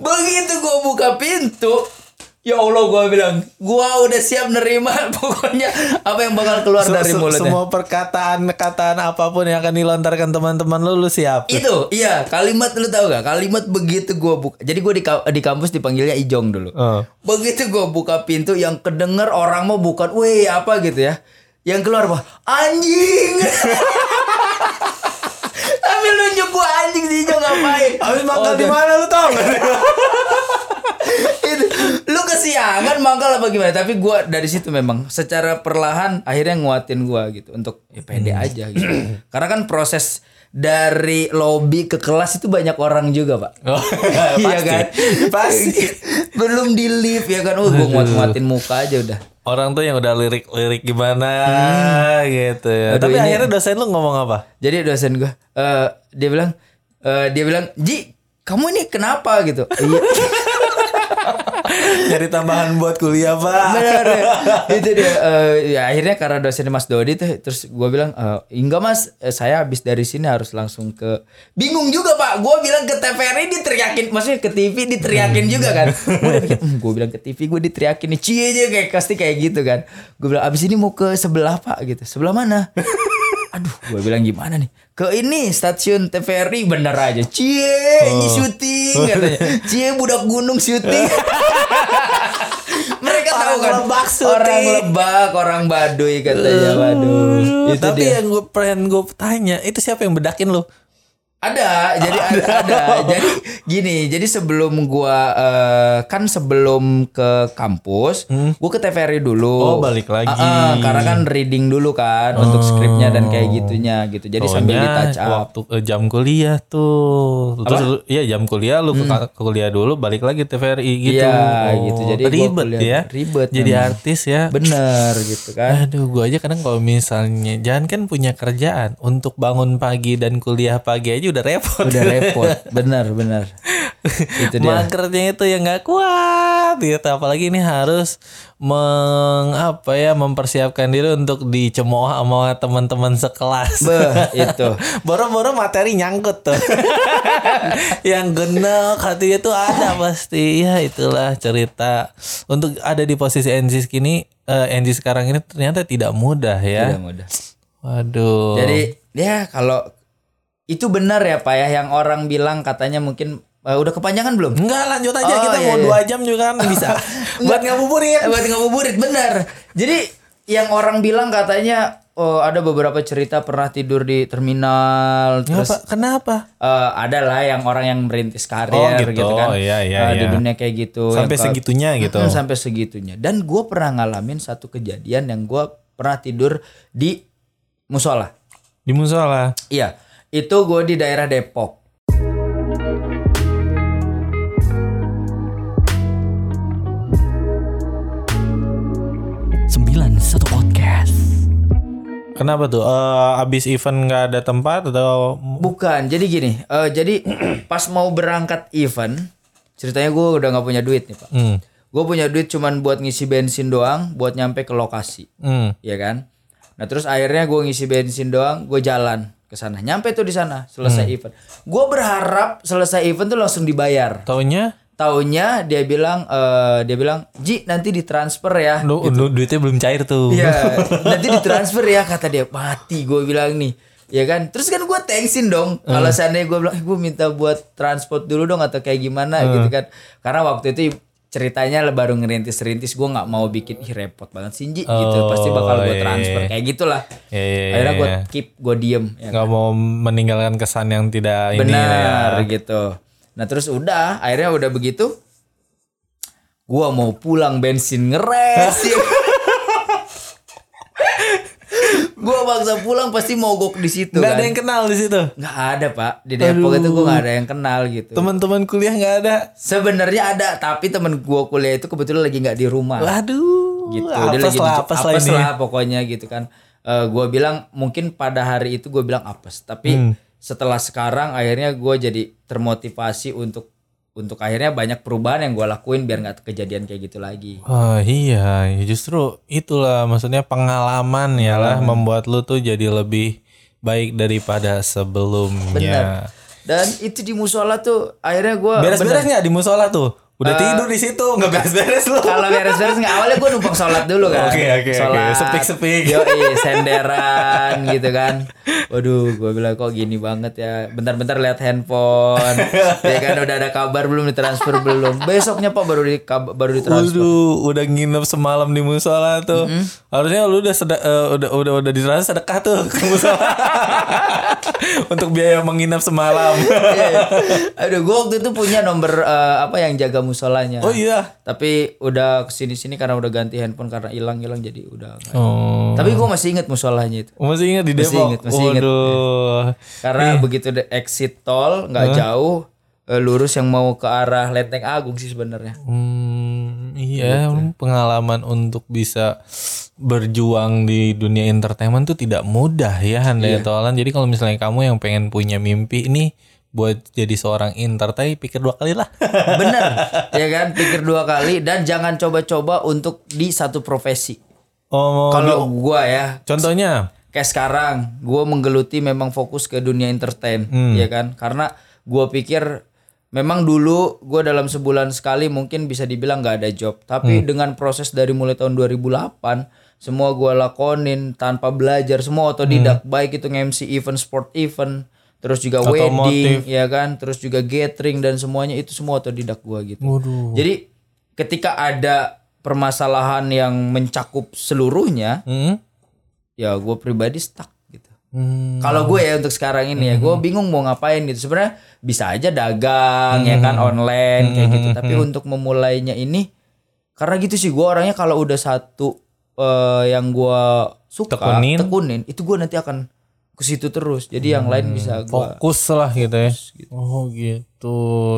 begitu gue buka pintu ya Allah gue bilang gue udah siap nerima pokoknya apa yang bakal keluar Se- dari mulutnya. semua perkataan perkataan apa pun yang akan dilontarkan teman-teman lu lu siap. Itu iya. Kalimat lu tahu gak kalimat begitu gue buka. Jadi gue di, di kampus dipanggilnya Ijong dulu. Oh. begitu gue buka pintu yang kedenger orang mau bukan weh apa? gitu ya. Yang keluar apa anjing! Tapi nunjuk gue anjing si Ijong ngapain? Habis makan Oh, di mana lu tau gak? Kesiangan mangkal apa gimana? Tapi gua dari situ memang secara perlahan akhirnya nguatin gua gitu untuk ya pede aja gitu. Karena kan proses dari lobby ke kelas itu banyak orang juga pak. Oh, iya kan? Pasti. belum di lift ya kan? Oh gua nguat nguatin muka aja udah. Orang tuh yang udah lirik-lirik gimana gitu ya. Aduh, Tapi ini- akhirnya dosen lu ngomong apa? jadi dosen gua eh, dia bilang eh, dia bilang Ji kamu ini kenapa? gitu. iya Nyari tambahan buat kuliah, Pak. Benar itu dia eh, ya akhirnya karena dosen Mas Dodi tuh terus gue bilang eh, enggak Mas eh, saya habis dari sini harus langsung ke bingung juga Pak. Gue bilang ke TVRI diteriakin maksudnya ke TV diteriakin juga kan. Gue hmm, bilang ke TV gue diteriakin nih. Cie aja kayak pasti kayak gitu kan. Gue bilang abis ini mau ke sebelah Pak gitu. Sebelah mana Aduh, gue bilang gimana nih? Ke ini stasiun TVRI bener aja. Cie, ini syuting katanya. Cie budak gunung syuting. Mereka tahu Orang kan Lebak syuting. orang lebak, orang Baduy katanya. Waduh. Itu Tapi dia. yang gue pengen gue tanya, itu siapa yang bedakin lu? Ada, jadi ada, ada. Jadi gini, jadi sebelum gua eh, kan sebelum ke kampus, gua ke TVRI dulu. Hmm. Oh, balik lagi. Ah, ah, karena kan reading dulu kan untuk skripnya dan kayak gitunya gitu. Jadi sambil di Soalnya touch up. waktu eh, jam kuliah tuh. Terus iya jam kuliah lu ke, ke kuliah dulu balik lagi TVRI gitu. Hmm. Iya, gitu. Jadi ribet kuliah- ya. ribet Jadi memang. artis ya. Bener gitu kan. Aduh, gua aja kadang kalau misalnya jangan kan punya kerjaan untuk bangun pagi dan kuliah pagi aja udah repot. Udah repot, bener bener. Itu dia. Magernya itu yang nggak kuat gitu. Apalagi ini harus meng apa ya mempersiapkan diri untuk dicemooh sama teman-teman sekelas. Beh, itu. Boro-boro materi nyangkut tuh. yang genek hatinya tuh ada pasti. Ya itulah cerita. Untuk ada di posisi NZ kini NZ sekarang ini ternyata tidak mudah ya. Tidak mudah. Waduh. Jadi ya kalau itu benar ya Pak ya yang orang bilang katanya mungkin eh, udah kepanjangan belum? Enggak lanjut aja Oh, kita iya, mau iya. dua jam juga kan bisa. Buat ngabuburit. Eh, buat ngabuburit benar. Jadi yang orang bilang katanya oh ada beberapa cerita pernah tidur di terminal terus Kenapa? Kenapa? eh, ada lah yang orang yang merintis karir Oh, gitu. gitu. kan Iya, iya, Eh, di iya. dunia kayak gitu Sampai Yang segitunya gitu. Sampai segitunya dan gue pernah ngalamin satu kejadian yang gue pernah tidur di musola Di musola. iya itu gue di daerah Depok 91 Podcast. Kenapa tuh? Eh, abis event nggak ada tempat atau bukan jadi gini eh, jadi pas mau berangkat event ceritanya gue udah nggak punya duit nih pak Hmm. gue punya duit cuman buat ngisi bensin doang buat nyampe ke lokasi Hmm. ya kan nah terus akhirnya gue ngisi bensin doang gue jalan ke sana nyampe tuh di sana selesai Hmm. event gue berharap selesai event tuh langsung dibayar Taunya taunya dia bilang eh, dia bilang Ji nanti ditransfer ya du- duitnya belum cair tuh. Iya, nanti ditransfer ya kata dia. Mati gue bilang nih. Ya kan? Terus kan gue thanksin dong. Hmm. Kalau seandainya gue bilang, eh, gue minta buat transport dulu dong atau kayak gimana Hmm. gitu kan. Karena waktu itu ceritanya baru ngerintis-rintis gue nggak mau bikin ih repot banget sih Ji gitu pasti bakal gue iya, transfer iya. kayak gitulah Iya, iya, iya, akhirnya gue iya. keep gue diem ya nggak mau meninggalkan kesan yang tidak ini benar ya. gitu nah terus udah akhirnya udah begitu gua mau pulang bensin ngeres ya. gua bangsa pulang pasti mogok di situ Nggak kan ada yang kenal di situ. nggak ada pak di Depok itu gua nggak ada yang kenal gitu Teman-teman kuliah nggak ada. sebenarnya ada tapi temen gua kuliah itu kebetulan lagi nggak di rumah Waduh. gitu Apes dia lagi lah, di- apes lah apes ini. lah pokoknya gitu kan Eh gua bilang mungkin pada hari itu gue bilang apes tapi Hmm. setelah sekarang akhirnya gue jadi termotivasi untuk untuk akhirnya banyak perubahan yang gue lakuin biar nggak kejadian kayak gitu lagi Oh iya, ya justru itulah maksudnya pengalaman ya lah membuat lu tuh jadi lebih baik daripada sebelumnya. benar dan itu di musola tuh akhirnya gue Beres-beres nggak di musola tuh? Udah tidur di situ, nggak beres-beres lu. kalau beres-beres nggak awalnya gue numpang sholat dulu kan Oke, oke, oke. Sepik-sepik. yoi, senderan gitu kan waduh gue bilang kok gini banget ya bentar-bentar lihat handphone ya kan udah ada kabar belum ditransfer belum besoknya pak baru di baru ditransfer Waduh, udah nginep semalam di musola tuh. Harusnya lu udah seda- eh, udah udah udah ditransfer sedekah tuh ke musola. Untuk biaya menginap semalam. Iya. aduh gue waktu itu punya nomor eh, apa yang jaga musolanya oh iya. tapi udah ke sini sini karena udah ganti handphone karena hilang hilang jadi udah nggak. Oh. tapi gue masih inget musolanya itu Masih ingat di Masih Depok? ingat, masih ingat. Waduh. Karena begitu de exit tol nggak jauh eh, lurus yang mau ke arah Lenteng Agung sih sebenarnya. Hmm, iya, pengalaman untuk bisa berjuang di dunia entertainment tuh tidak mudah ya Handai Toalan. Jadi kalau misalnya kamu yang pengen punya mimpi ini buat jadi seorang entertain pikir dua kali lah. Bener, ya kan? Pikir dua kali dan jangan coba-coba untuk di satu profesi. oh, Kalau gua ya, contohnya kayak sekarang, gua menggeluti memang fokus ke dunia entertain, ya kan? Karena gua pikir memang dulu gua dalam sebulan sekali mungkin bisa dibilang nggak ada job, tapi dengan proses dari mulai tahun 2008 semua gua lakonin tanpa belajar, semua otodidak, baik itu nge-MC event sport event, terus juga wedding, ya kan, terus juga gathering dan semuanya itu semua otodidak gua gitu. Waduh. Jadi ketika ada permasalahan yang mencakup seluruhnya, Hmm? ya gue pribadi stuck gitu. Hmm. Kalau gue ya untuk sekarang ini ya, gue bingung mau ngapain gitu. Sebenarnya bisa aja dagang ya kan online kayak gitu. Tapi untuk memulainya ini karena gitu sih gue orangnya kalau udah satu eh, yang gue suka Tekunin. tekunin, itu gue nanti akan ke situ terus. Jadi yang lain bisa gue fokus lah gitu ya. Oh gitu.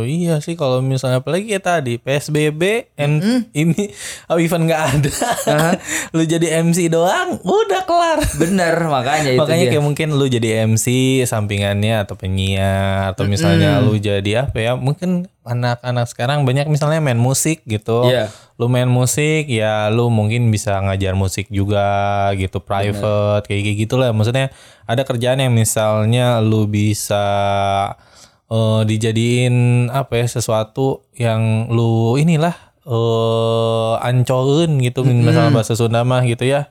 Iya sih kalau misalnya apalagi kayak tadi PSBB M- ini oh, event nggak ada. lu jadi MC doang udah kelar. bener makanya itu Makanya dia. kayak mungkin lu jadi MC sampingannya atau penyiar atau misalnya lu jadi apa ya? Mungkin anak-anak sekarang banyak misalnya main musik gitu. Iya. Lu main musik ya lu mungkin bisa ngajar musik juga gitu private kayak kayak gitulah. Maksudnya ada kerjaan yang misalnya lu bisa eh, dijadiin apa ya sesuatu yang lu inilah eh ancorin gitu misalnya bahasa Sunda mah gitu ya.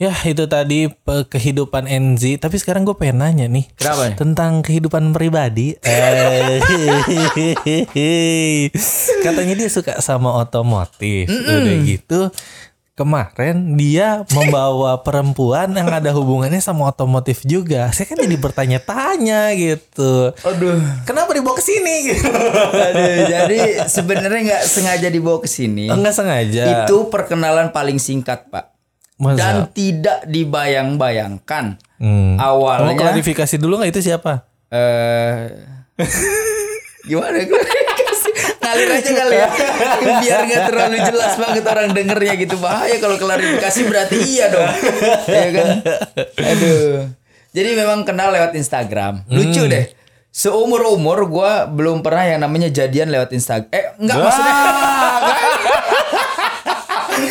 Ya itu tadi kehidupan NZ Tapi sekarang gue pengen nanya nih Kenapa? Tentang kehidupan pribadi. Eh, Katanya dia suka sama otomotif. Udah gitu Kemarin dia membawa perempuan yang ada hubungannya sama otomotif juga. Saya kan jadi bertanya-tanya gitu. Aduh. Kenapa dibawa ke sini? Gitu Aduh, jadi sebenarnya nggak sengaja dibawa ke sini. Enggak sengaja. Itu perkenalan paling singkat, Pak. Masa? Dan tidak dibayang-bayangkan. Hmm. Kamu Awalnya klarifikasi dulu nggak itu siapa? eh gimana klarifikasi? Ngalir aja kali ya. Biar nggak terlalu jelas banget orang dengernya gitu. Bahaya kalau klarifikasi berarti iya dong. Iya kan? Aduh. Jadi memang kenal lewat Instagram. Lucu Hmm. deh. Seumur umur gue belum pernah yang namanya jadian lewat Instagram. Eh enggak maksudnya. Enggak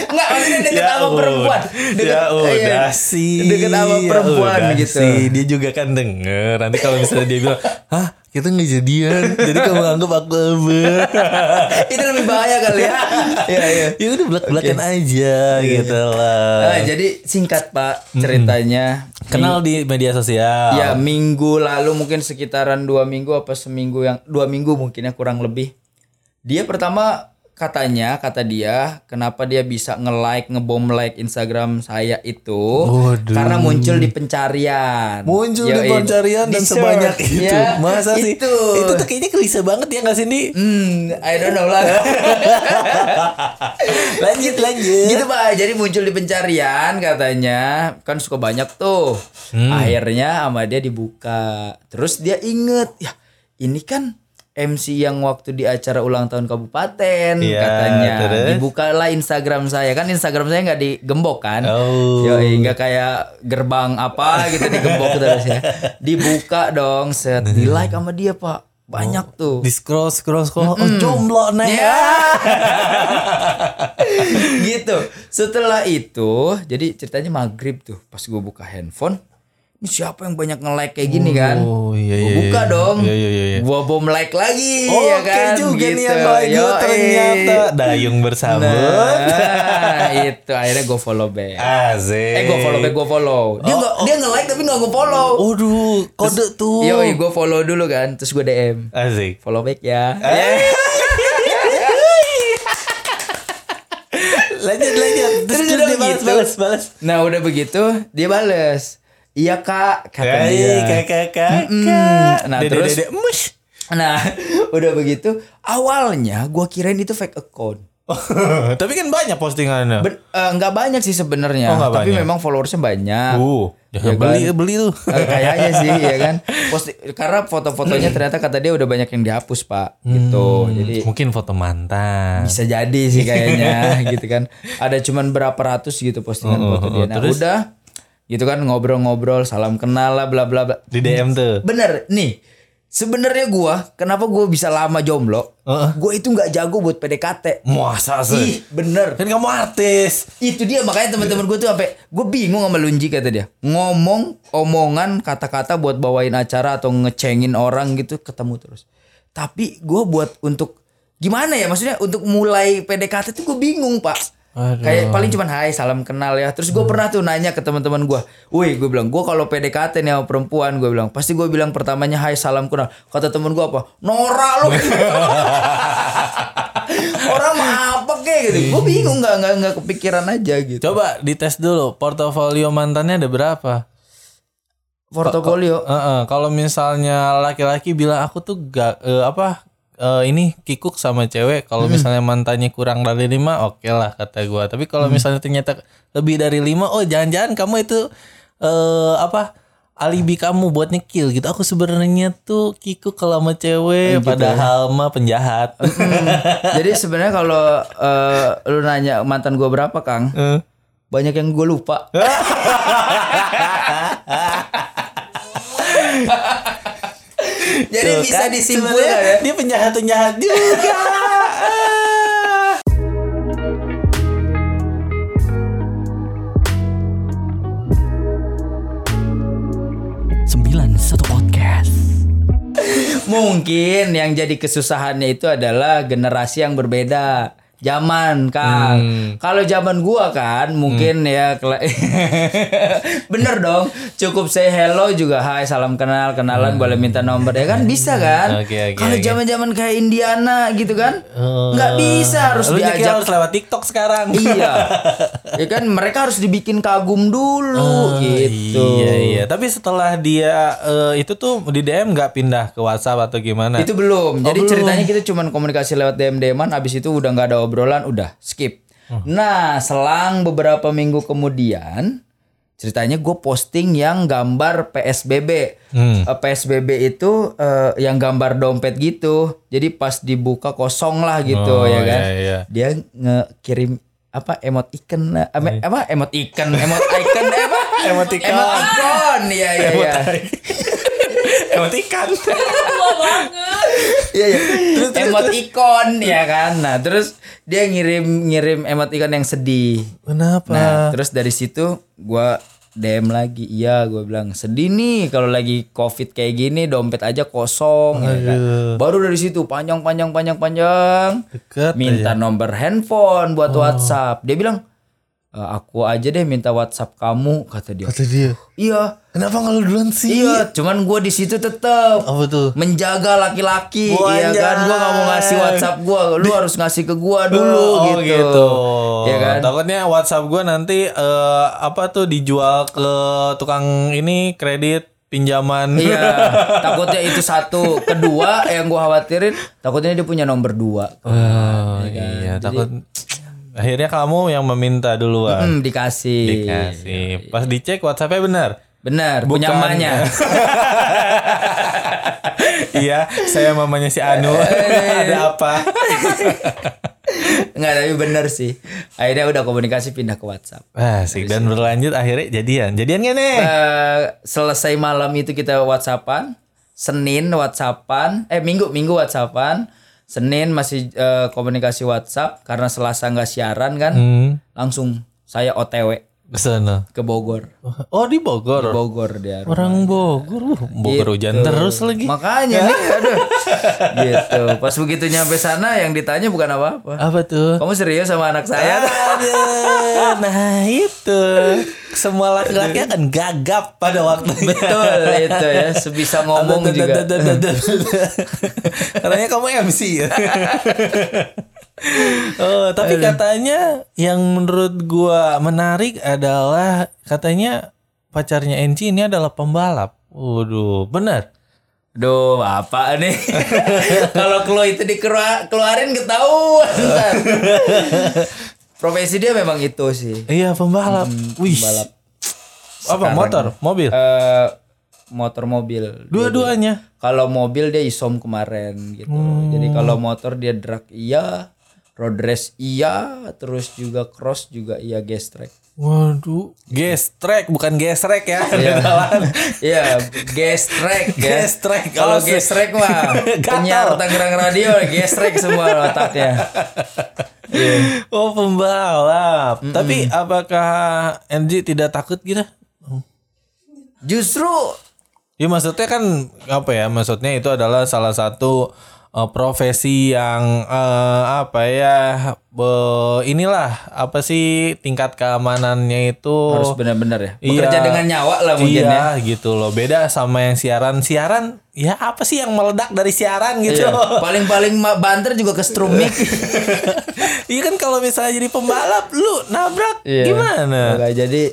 maksudnya deket Ya sama udah. perempuan. Deket, ya udah iya, sih. Deket sama Ya perempuan udah gitu. sih. Dia juga kan denger. Nanti kalau misalnya dia bilang, hah kita nggak jadian. Jadi kamu anggap aku apa? Itu lebih bahaya kali ya. Iya iya. ya udah belak belakan aja gitu lah. Nah, jadi singkat Pak ceritanya. Kenal di media sosial. Ya minggu lalu mungkin sekitaran dua minggu apa seminggu yang dua minggu mungkin ya kurang lebih. Dia pertama katanya kata dia kenapa dia bisa nge-like ngebom like Instagram saya itu Waduh. karena muncul di pencarian. Muncul di Yoi. pencarian dan Di sebanyak search, itu. ya. Masa sih? Itu. Itu tuh kayaknya klise banget ya nggak sih Di? Hmm, I don't know lah. lanjut lanjut. gitu pak jadi muncul di pencarian katanya kan suka banyak tuh Hmm. akhirnya sama dia dibuka terus dia inget ya ini kan MC yang waktu di acara ulang tahun kabupaten Iya, katanya terus? dibukalah Instagram saya kan Instagram saya nggak digembok kan Oh. Yoi, nggak kayak gerbang apa gitu digembok terus ya dibuka dong set di like sama dia pak banyak tuh Di scroll scroll scroll. Oh jomblo nih. Ya. gitu. Setelah itu, jadi ceritanya maghrib tuh. Pas gue buka handphone, ini siapa yang banyak nge-like kayak gini kan? Oh, iya, Gua iya, buka iya. dong. Iya, iya, iya, iya. Gua bom like lagi Oke ya kan? juga nih Gitu. yang like gue Yoi. ternyata dayung bersambut. Nah, itu akhirnya gue follow back. Asik. Eh gue follow back, gue follow. Dia nggak dia nge-like tapi nggak gue follow. Waduh, kode tuh. Yoi, gue follow dulu kan, terus gue DM. Asik. Follow back ya. Eh. lanjut lanjut. Terus, Terus terus dia balas balas balas. Nah udah begitu dia bales. Iya kak kata Hai dia. kakak kakak. Mm-mm. Nah, Dede, terus- dede, mush. Nah udah begitu awalnya gua kirain itu fake account. Tapi kan banyak postingannya. Ben, eh, nggak banyak sih sebenarnya. Oh, Tapi banyak. memang followersnya banyak. Uh, Ya beli kan? beli tuh. Eh, kayaknya sih ya kan. Posti karena foto-fotonya ternyata kata dia udah banyak yang dihapus pak. Gitu. Jadi Mungkin foto mantan. bisa jadi sih kayaknya gitu kan. Ada cuman berapa ratus gitu postingan Oh, foto oh, dia. Nah Terus? udah gitu kan ngobrol-ngobrol, salam kenal lah, bla bla bla. Di DM tuh. Bener nih. Sebenarnya gua kenapa gua bisa lama jomblo? Heeh. Gua itu nggak jago buat PDKT. Masa Ih, sih? bener. Kan kamu artis. Itu dia makanya teman-teman gue tuh sampai gue bingung sama Lunji kata dia. Ngomong omongan kata-kata buat bawain acara atau ngecengin orang gitu ketemu terus. Tapi gue buat untuk gimana ya maksudnya untuk mulai PDKT tuh gue bingung pak. Aduh. Kayak paling cuman hai salam kenal ya. Terus gue pernah tuh nanya ke teman-teman gue. Wih gue bilang gue kalau PDKT nih sama perempuan gue bilang pasti gue bilang pertamanya hai salam kenal. Kata temen gue apa? Nora lu. Orang mah apa kek gitu. Gue bingung nggak nggak nggak kepikiran aja gitu. Coba dites dulu portofolio mantannya ada berapa? portofolio. Heeh, kalau misalnya laki-laki bilang aku tuh gak eh, apa eh, ini kikuk sama cewek kalau misalnya mantannya kurang dari lima oke lah kata gua. Tapi kalau misalnya ternyata lebih dari lima oh jangan-jangan kamu itu eh apa alibi kamu buat nyekil gitu. Aku sebenarnya tuh kikuk kalau sama cewek padahal mah penjahat. Jadi sebenarnya kalau eh, lu nanya mantan gua berapa, Kang? Eh. Banyak yang gue lupa. Jadi Tuh bisa kan, disimpulkan ya. dia penjahat-penjahat juga Ah. 91 Podcast. Mungkin yang jadi kesusahannya itu adalah generasi yang berbeda. Zaman, Kang. Kalau zaman gua kan mungkin ya kela- bener dong. Cukup say hello juga hai salam kenal, kenalan boleh minta nomor ya kan bisa kan? Oke, oke, Kalau oke. zaman-zaman kayak Indiana gitu kan? nggak bisa harus Lu diajak harus lewat TikTok sekarang iya. Ya kan mereka harus dibikin kagum dulu gitu. Iya iya, tapi setelah dia eh, itu tuh di DM nggak pindah ke WhatsApp atau gimana? Itu belum. Jadi ceritanya kita cuman komunikasi lewat DM DM-an abis itu udah nggak ada obrolan, udah skip. Nah, selang beberapa minggu kemudian ceritanya gue posting yang gambar PSBB. Eh, PSBB itu eh, yang gambar dompet gitu. Jadi pas dibuka kosong lah gitu Oh, ya kan. iya, iya. Dia ngekirim apa emot ikan apa, apa emot ikan emot icon eh, apa Emoticon. emot icon ya ya ya Emot ikan. Iya iya. emot ikon ya kan. Nah, terus dia ngirim ngirim emot ikon yang sedih. Kenapa? Nah, terus dari situ gua DM lagi. Iya, gua bilang sedih nih kalau lagi Covid kayak gini dompet aja kosong ya kan. Baru dari situ panjang panjang panjang panjang Deket minta nomor handphone buat WhatsApp. Dia bilang, "E, aku aja deh minta WhatsApp kamu kata dia. Kata dia. Iya. Kenapa nggak lu duluan sih? Iya, cuman gue di situ tetap Apa tuh? menjaga laki-laki iya kan gua nggak mau ngasih. WhatsApp gua lu harus ngasih ke gua dulu Oh, gitu. ya kan Takutnya WhatsApp gua nanti eh, apa tuh dijual ke tukang ini kredit pinjaman. iya takutnya itu satu kedua yang gua khawatirin takutnya dia punya nomor dua Oh, iya, takut akhirnya kamu yang meminta duluan. hmm, dikasih Dikasih. Pas dicek WhatsAppnya benar. Benar punya Bukan. emaknya. Iya, saya mamanya si Anu. Ada apa? nggak tapi bener sih. Akhirnya udah komunikasi pindah ke WhatsApp. Asik dan berlanjut akhirnya jadian. Jadian gak nih? Eh, selesai malam itu kita WhatsAppan. Senin WhatsAppan. Eh Minggu Minggu WhatsAppan. Senin masih eh, komunikasi WhatsApp. Karena Selasa nggak siaran kan Hmm, langsung saya OTW ke sana. ke Bogor. Oh di Bogor. Bogor dia Orang Bogor, uh, Bogor hujan terus lagi. makanya nih aduh gitu. Pas begitu nyampe sana yang ditanya bukan apa-apa. Apa tuh? kamu serius sama anak saya? Aduh, nah itu. Semua laki-laki akan gagap pada waktunya. betul itu ya. Sebisa ngomong juga. Katanya kamu MC ya. Oh, tapi katanya yang menurut gua menarik adalah katanya pacarnya Enci ini adalah pembalap. Waduh, benar. Duh, apa nih? Kalau Chloe itu dikeluarin ketahuan. ntar. Profesi dia memang itu sih. Iya, pembalap. Wih. pembalap. Apa motor, mobil? Eh motor mobil. Dua-duanya. Kalau mobil dia isom kemarin gitu. Jadi kalau motor dia drag iya, road race iya, terus juga cross juga iya gas track. Waduh, gestrek bukan gesrek ya. Iya. Iya, gas track ya. Gas track. Kalau gas track mah penyiar Tangerang Radio gas track semua otaknya. Iya. Oh pembalap. Tapi apakah MG tidak takut gitu? Justru Ya maksudnya kan apa ya? Maksudnya itu adalah salah satu eh, profesi yang eh, apa ya? be- inilah apa sih tingkat keamanannya itu harus benar-benar ya. Iya. Bekerja dengan nyawa lah mungkin iya, ya. gitu loh. Beda sama yang siaran. Siaran ya apa sih yang meledak dari siaran gitu. Iya. Paling-paling banter juga ke strumik. Iya kan kalau misalnya jadi pembalap lu nabrak Iya. gimana? Enggak, jadi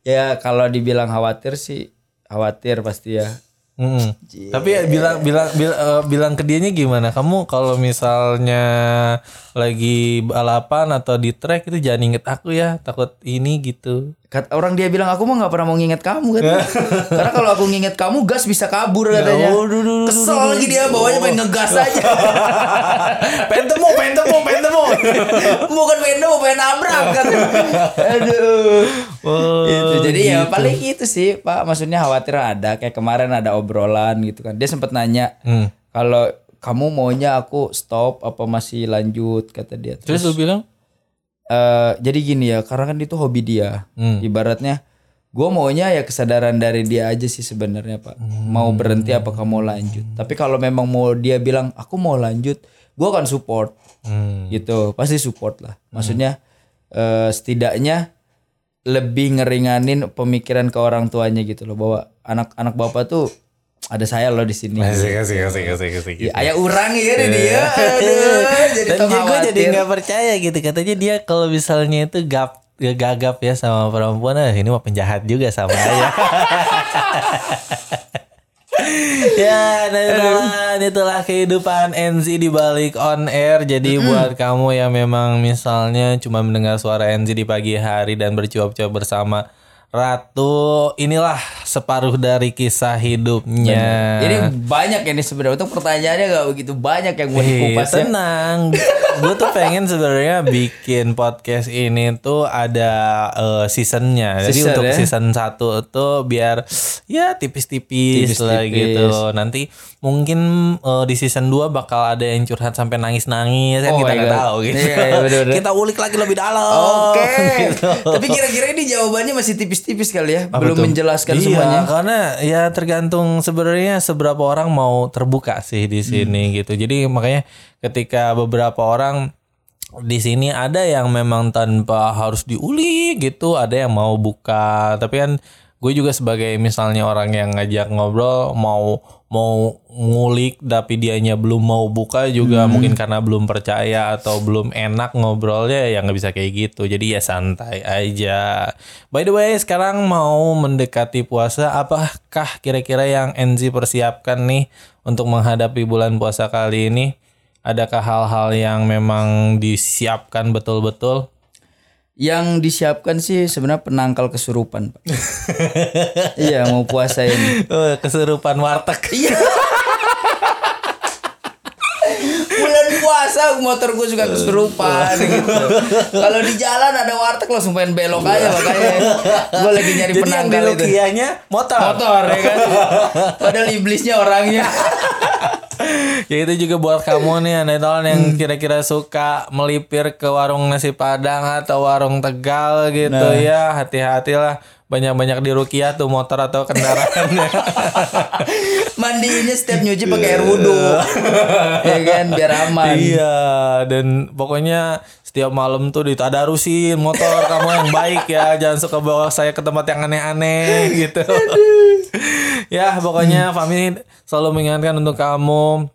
ya kalau dibilang khawatir sih khawatir pasti ya. Mm. Tapi ya bilang bilang bilang, eh, bilang ke dianya gimana? Kamu kalau misalnya lagi balapan atau di track itu jangan inget aku ya, takut ini gitu. Kata orang dia bilang aku mah nggak pernah mau nginget kamu kan. Karena kalau aku nginget kamu gas bisa kabur Ya katanya. Kesel lagi dia bawanya main ngegas aja. pengen temu, pengen temu, pengen temu. Bukan pengen nemu, pengen nabrak kan. Aduh. Oh, itu jadi ya paling itu sih Pak. Maksudnya khawatir ada kayak kemarin ada obrolan gitu kan. Dia sempat nanya Hmm. kalau kamu maunya aku stop apa masih lanjut kata dia. Terus lu bilang? Eh, jadi gini ya, karena kan itu hobi dia. Hmm. Ibaratnya gue maunya ya kesadaran dari dia aja sih sebenarnya pak. Mau berhenti apa kamu mau lanjut. Tapi kalau memang mau dia bilang aku mau lanjut, gue akan support. Hmm. Gitu, pasti support lah. Maksudnya eh, setidaknya lebih ngeringanin pemikiran ke orang tuanya gitu loh bahwa anak-anak bapak tuh ada saya loh di sini. Asik, asik, asik, asik, asik. Ya, ayah urang ya deh dia. Aduh, jadi Dan gue jadi nggak percaya gitu katanya dia kalau misalnya itu gap gagap ya sama perempuan ah, ini mah penjahat juga sama ayah. ya, dan itulah, itulah kehidupan NZ di balik on air. Jadi buat kamu yang memang misalnya cuma mendengar suara NZ di pagi hari dan bercuap-cuap bersama Ratu, inilah separuh dari kisah hidupnya. Ini banyak ini sebenarnya untuk pertanyaannya gak begitu banyak yang mau Eh, dikupas ya. tenang. gue tuh pengen sebenarnya bikin podcast ini tuh ada eh, seasonnya. Jadi Season untuk ya? season 1 tuh biar ya tipis-tipis lah gitu. Nanti mungkin eh, di season 2 bakal ada yang curhat sampai nangis-nangis kan Oh kita nggak tahu gitu. Iya, iya, bener-bener. kita ulik lagi lebih dalam. Oke. gitu. Tapi kira-kira ini jawabannya masih tipis-tipis kali ya, Apa belum tuh? menjelaskan iya, semuanya. karena ya tergantung sebenarnya seberapa orang mau terbuka sih di sini Hmm. gitu. Jadi makanya ketika beberapa orang di sini ada yang memang tanpa harus diuli gitu, ada yang mau buka. Tapi kan gue juga sebagai misalnya orang yang ngajak ngobrol mau mau ngulik tapi dianya belum mau buka juga mungkin karena belum percaya atau belum enak ngobrolnya ya nggak bisa kayak gitu. Jadi ya santai aja. By the way sekarang mau mendekati puasa apakah kira-kira yang NZ persiapkan nih untuk menghadapi bulan puasa kali ini? Adakah hal-hal yang memang disiapkan betul-betul Yang disiapkan sih sebenarnya penangkal kesurupan, Pak. iya, mau puasa ini. Oh, kesurupan warteg Iya. Bulan puasa motor gue suka kesurupan gitu. Kalau di jalan ada warteg langsung pengen belok aja makanya gue lagi nyari jadi yang penangkal itu. Lukianya motor Motor ya kan. Padahal iblisnya orangnya. ya itu juga buat kamu nih anda yang kira-kira suka melipir ke warung nasi padang atau warung tegal gitu ya hati-hatilah banyak-banyak di Rukiah tuh motor atau kendaraannya Mandiinnya setiap nyuci pakai air wudhu. ya kan? Biar aman. iya dan pokoknya setiap malam tuh ditadarusin motor kamu yang baik ya. Jangan suka bawa saya ke tempat yang aneh-aneh gitu. Ya pokoknya Fami selalu mengingatkan untuk kamu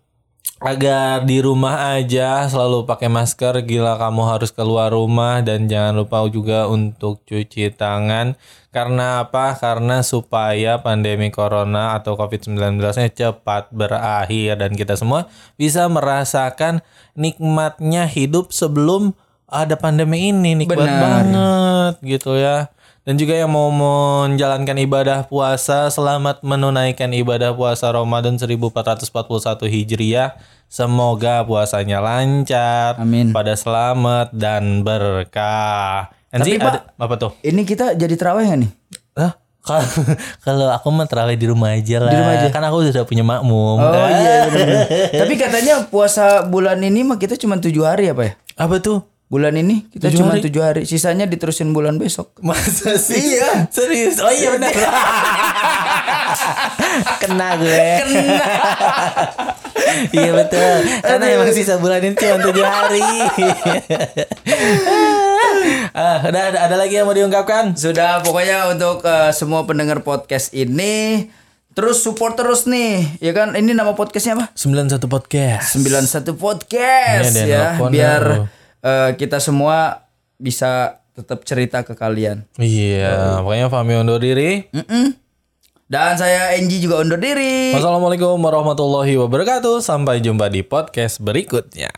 agar di rumah aja selalu pakai masker. Gila kamu harus keluar rumah. Dan jangan lupa juga untuk cuci tangan. Karena apa? Karena supaya pandemi corona atau covid-19 nya cepat berakhir. Dan kita semua bisa merasakan nikmatnya hidup sebelum ada pandemi ini. Nikmat Benar. banget gitu ya dan juga yang mau menjalankan ibadah puasa, selamat menunaikan ibadah puasa Ramadan 1441 Hijriah. Semoga puasanya lancar, Amin. pada selamat dan berkah. Tapi, Nanti Pak, ada apa tuh? Ini kita jadi terawih gak nih? Hah? Kalau- aku mah terawih di rumah aja lah. Di rumah aja. Kan aku sudah punya makmum. Oh kan? iya bener-bener. Tapi katanya puasa bulan ini mah kita cuma tujuh hari apa ya? Apa tuh? Bulan ini kita Tujuh cuma hari? tujuh hari. Sisanya diterusin bulan besok. Masa sih? Iya. Serius? Oh iya benar. Kena gue. iya betul. Karena emang sisa bulan ini cuma tujuh hari. ah, udah ada, ada lagi yang mau diungkapkan? Sudah pokoknya untuk eh, semua pendengar podcast ini terus support terus nih. Ya kan ini nama podcastnya apa? 91 podcast. 91 podcast Ini ada yang ya nelfon biar eh, kita semua bisa tetap cerita ke kalian. Iya, pokoknya Fami undur diri. Mm-mm. Dan saya Enji juga undur diri. Wassalamualaikum warahmatullahi wabarakatuh. Sampai jumpa di podcast berikutnya.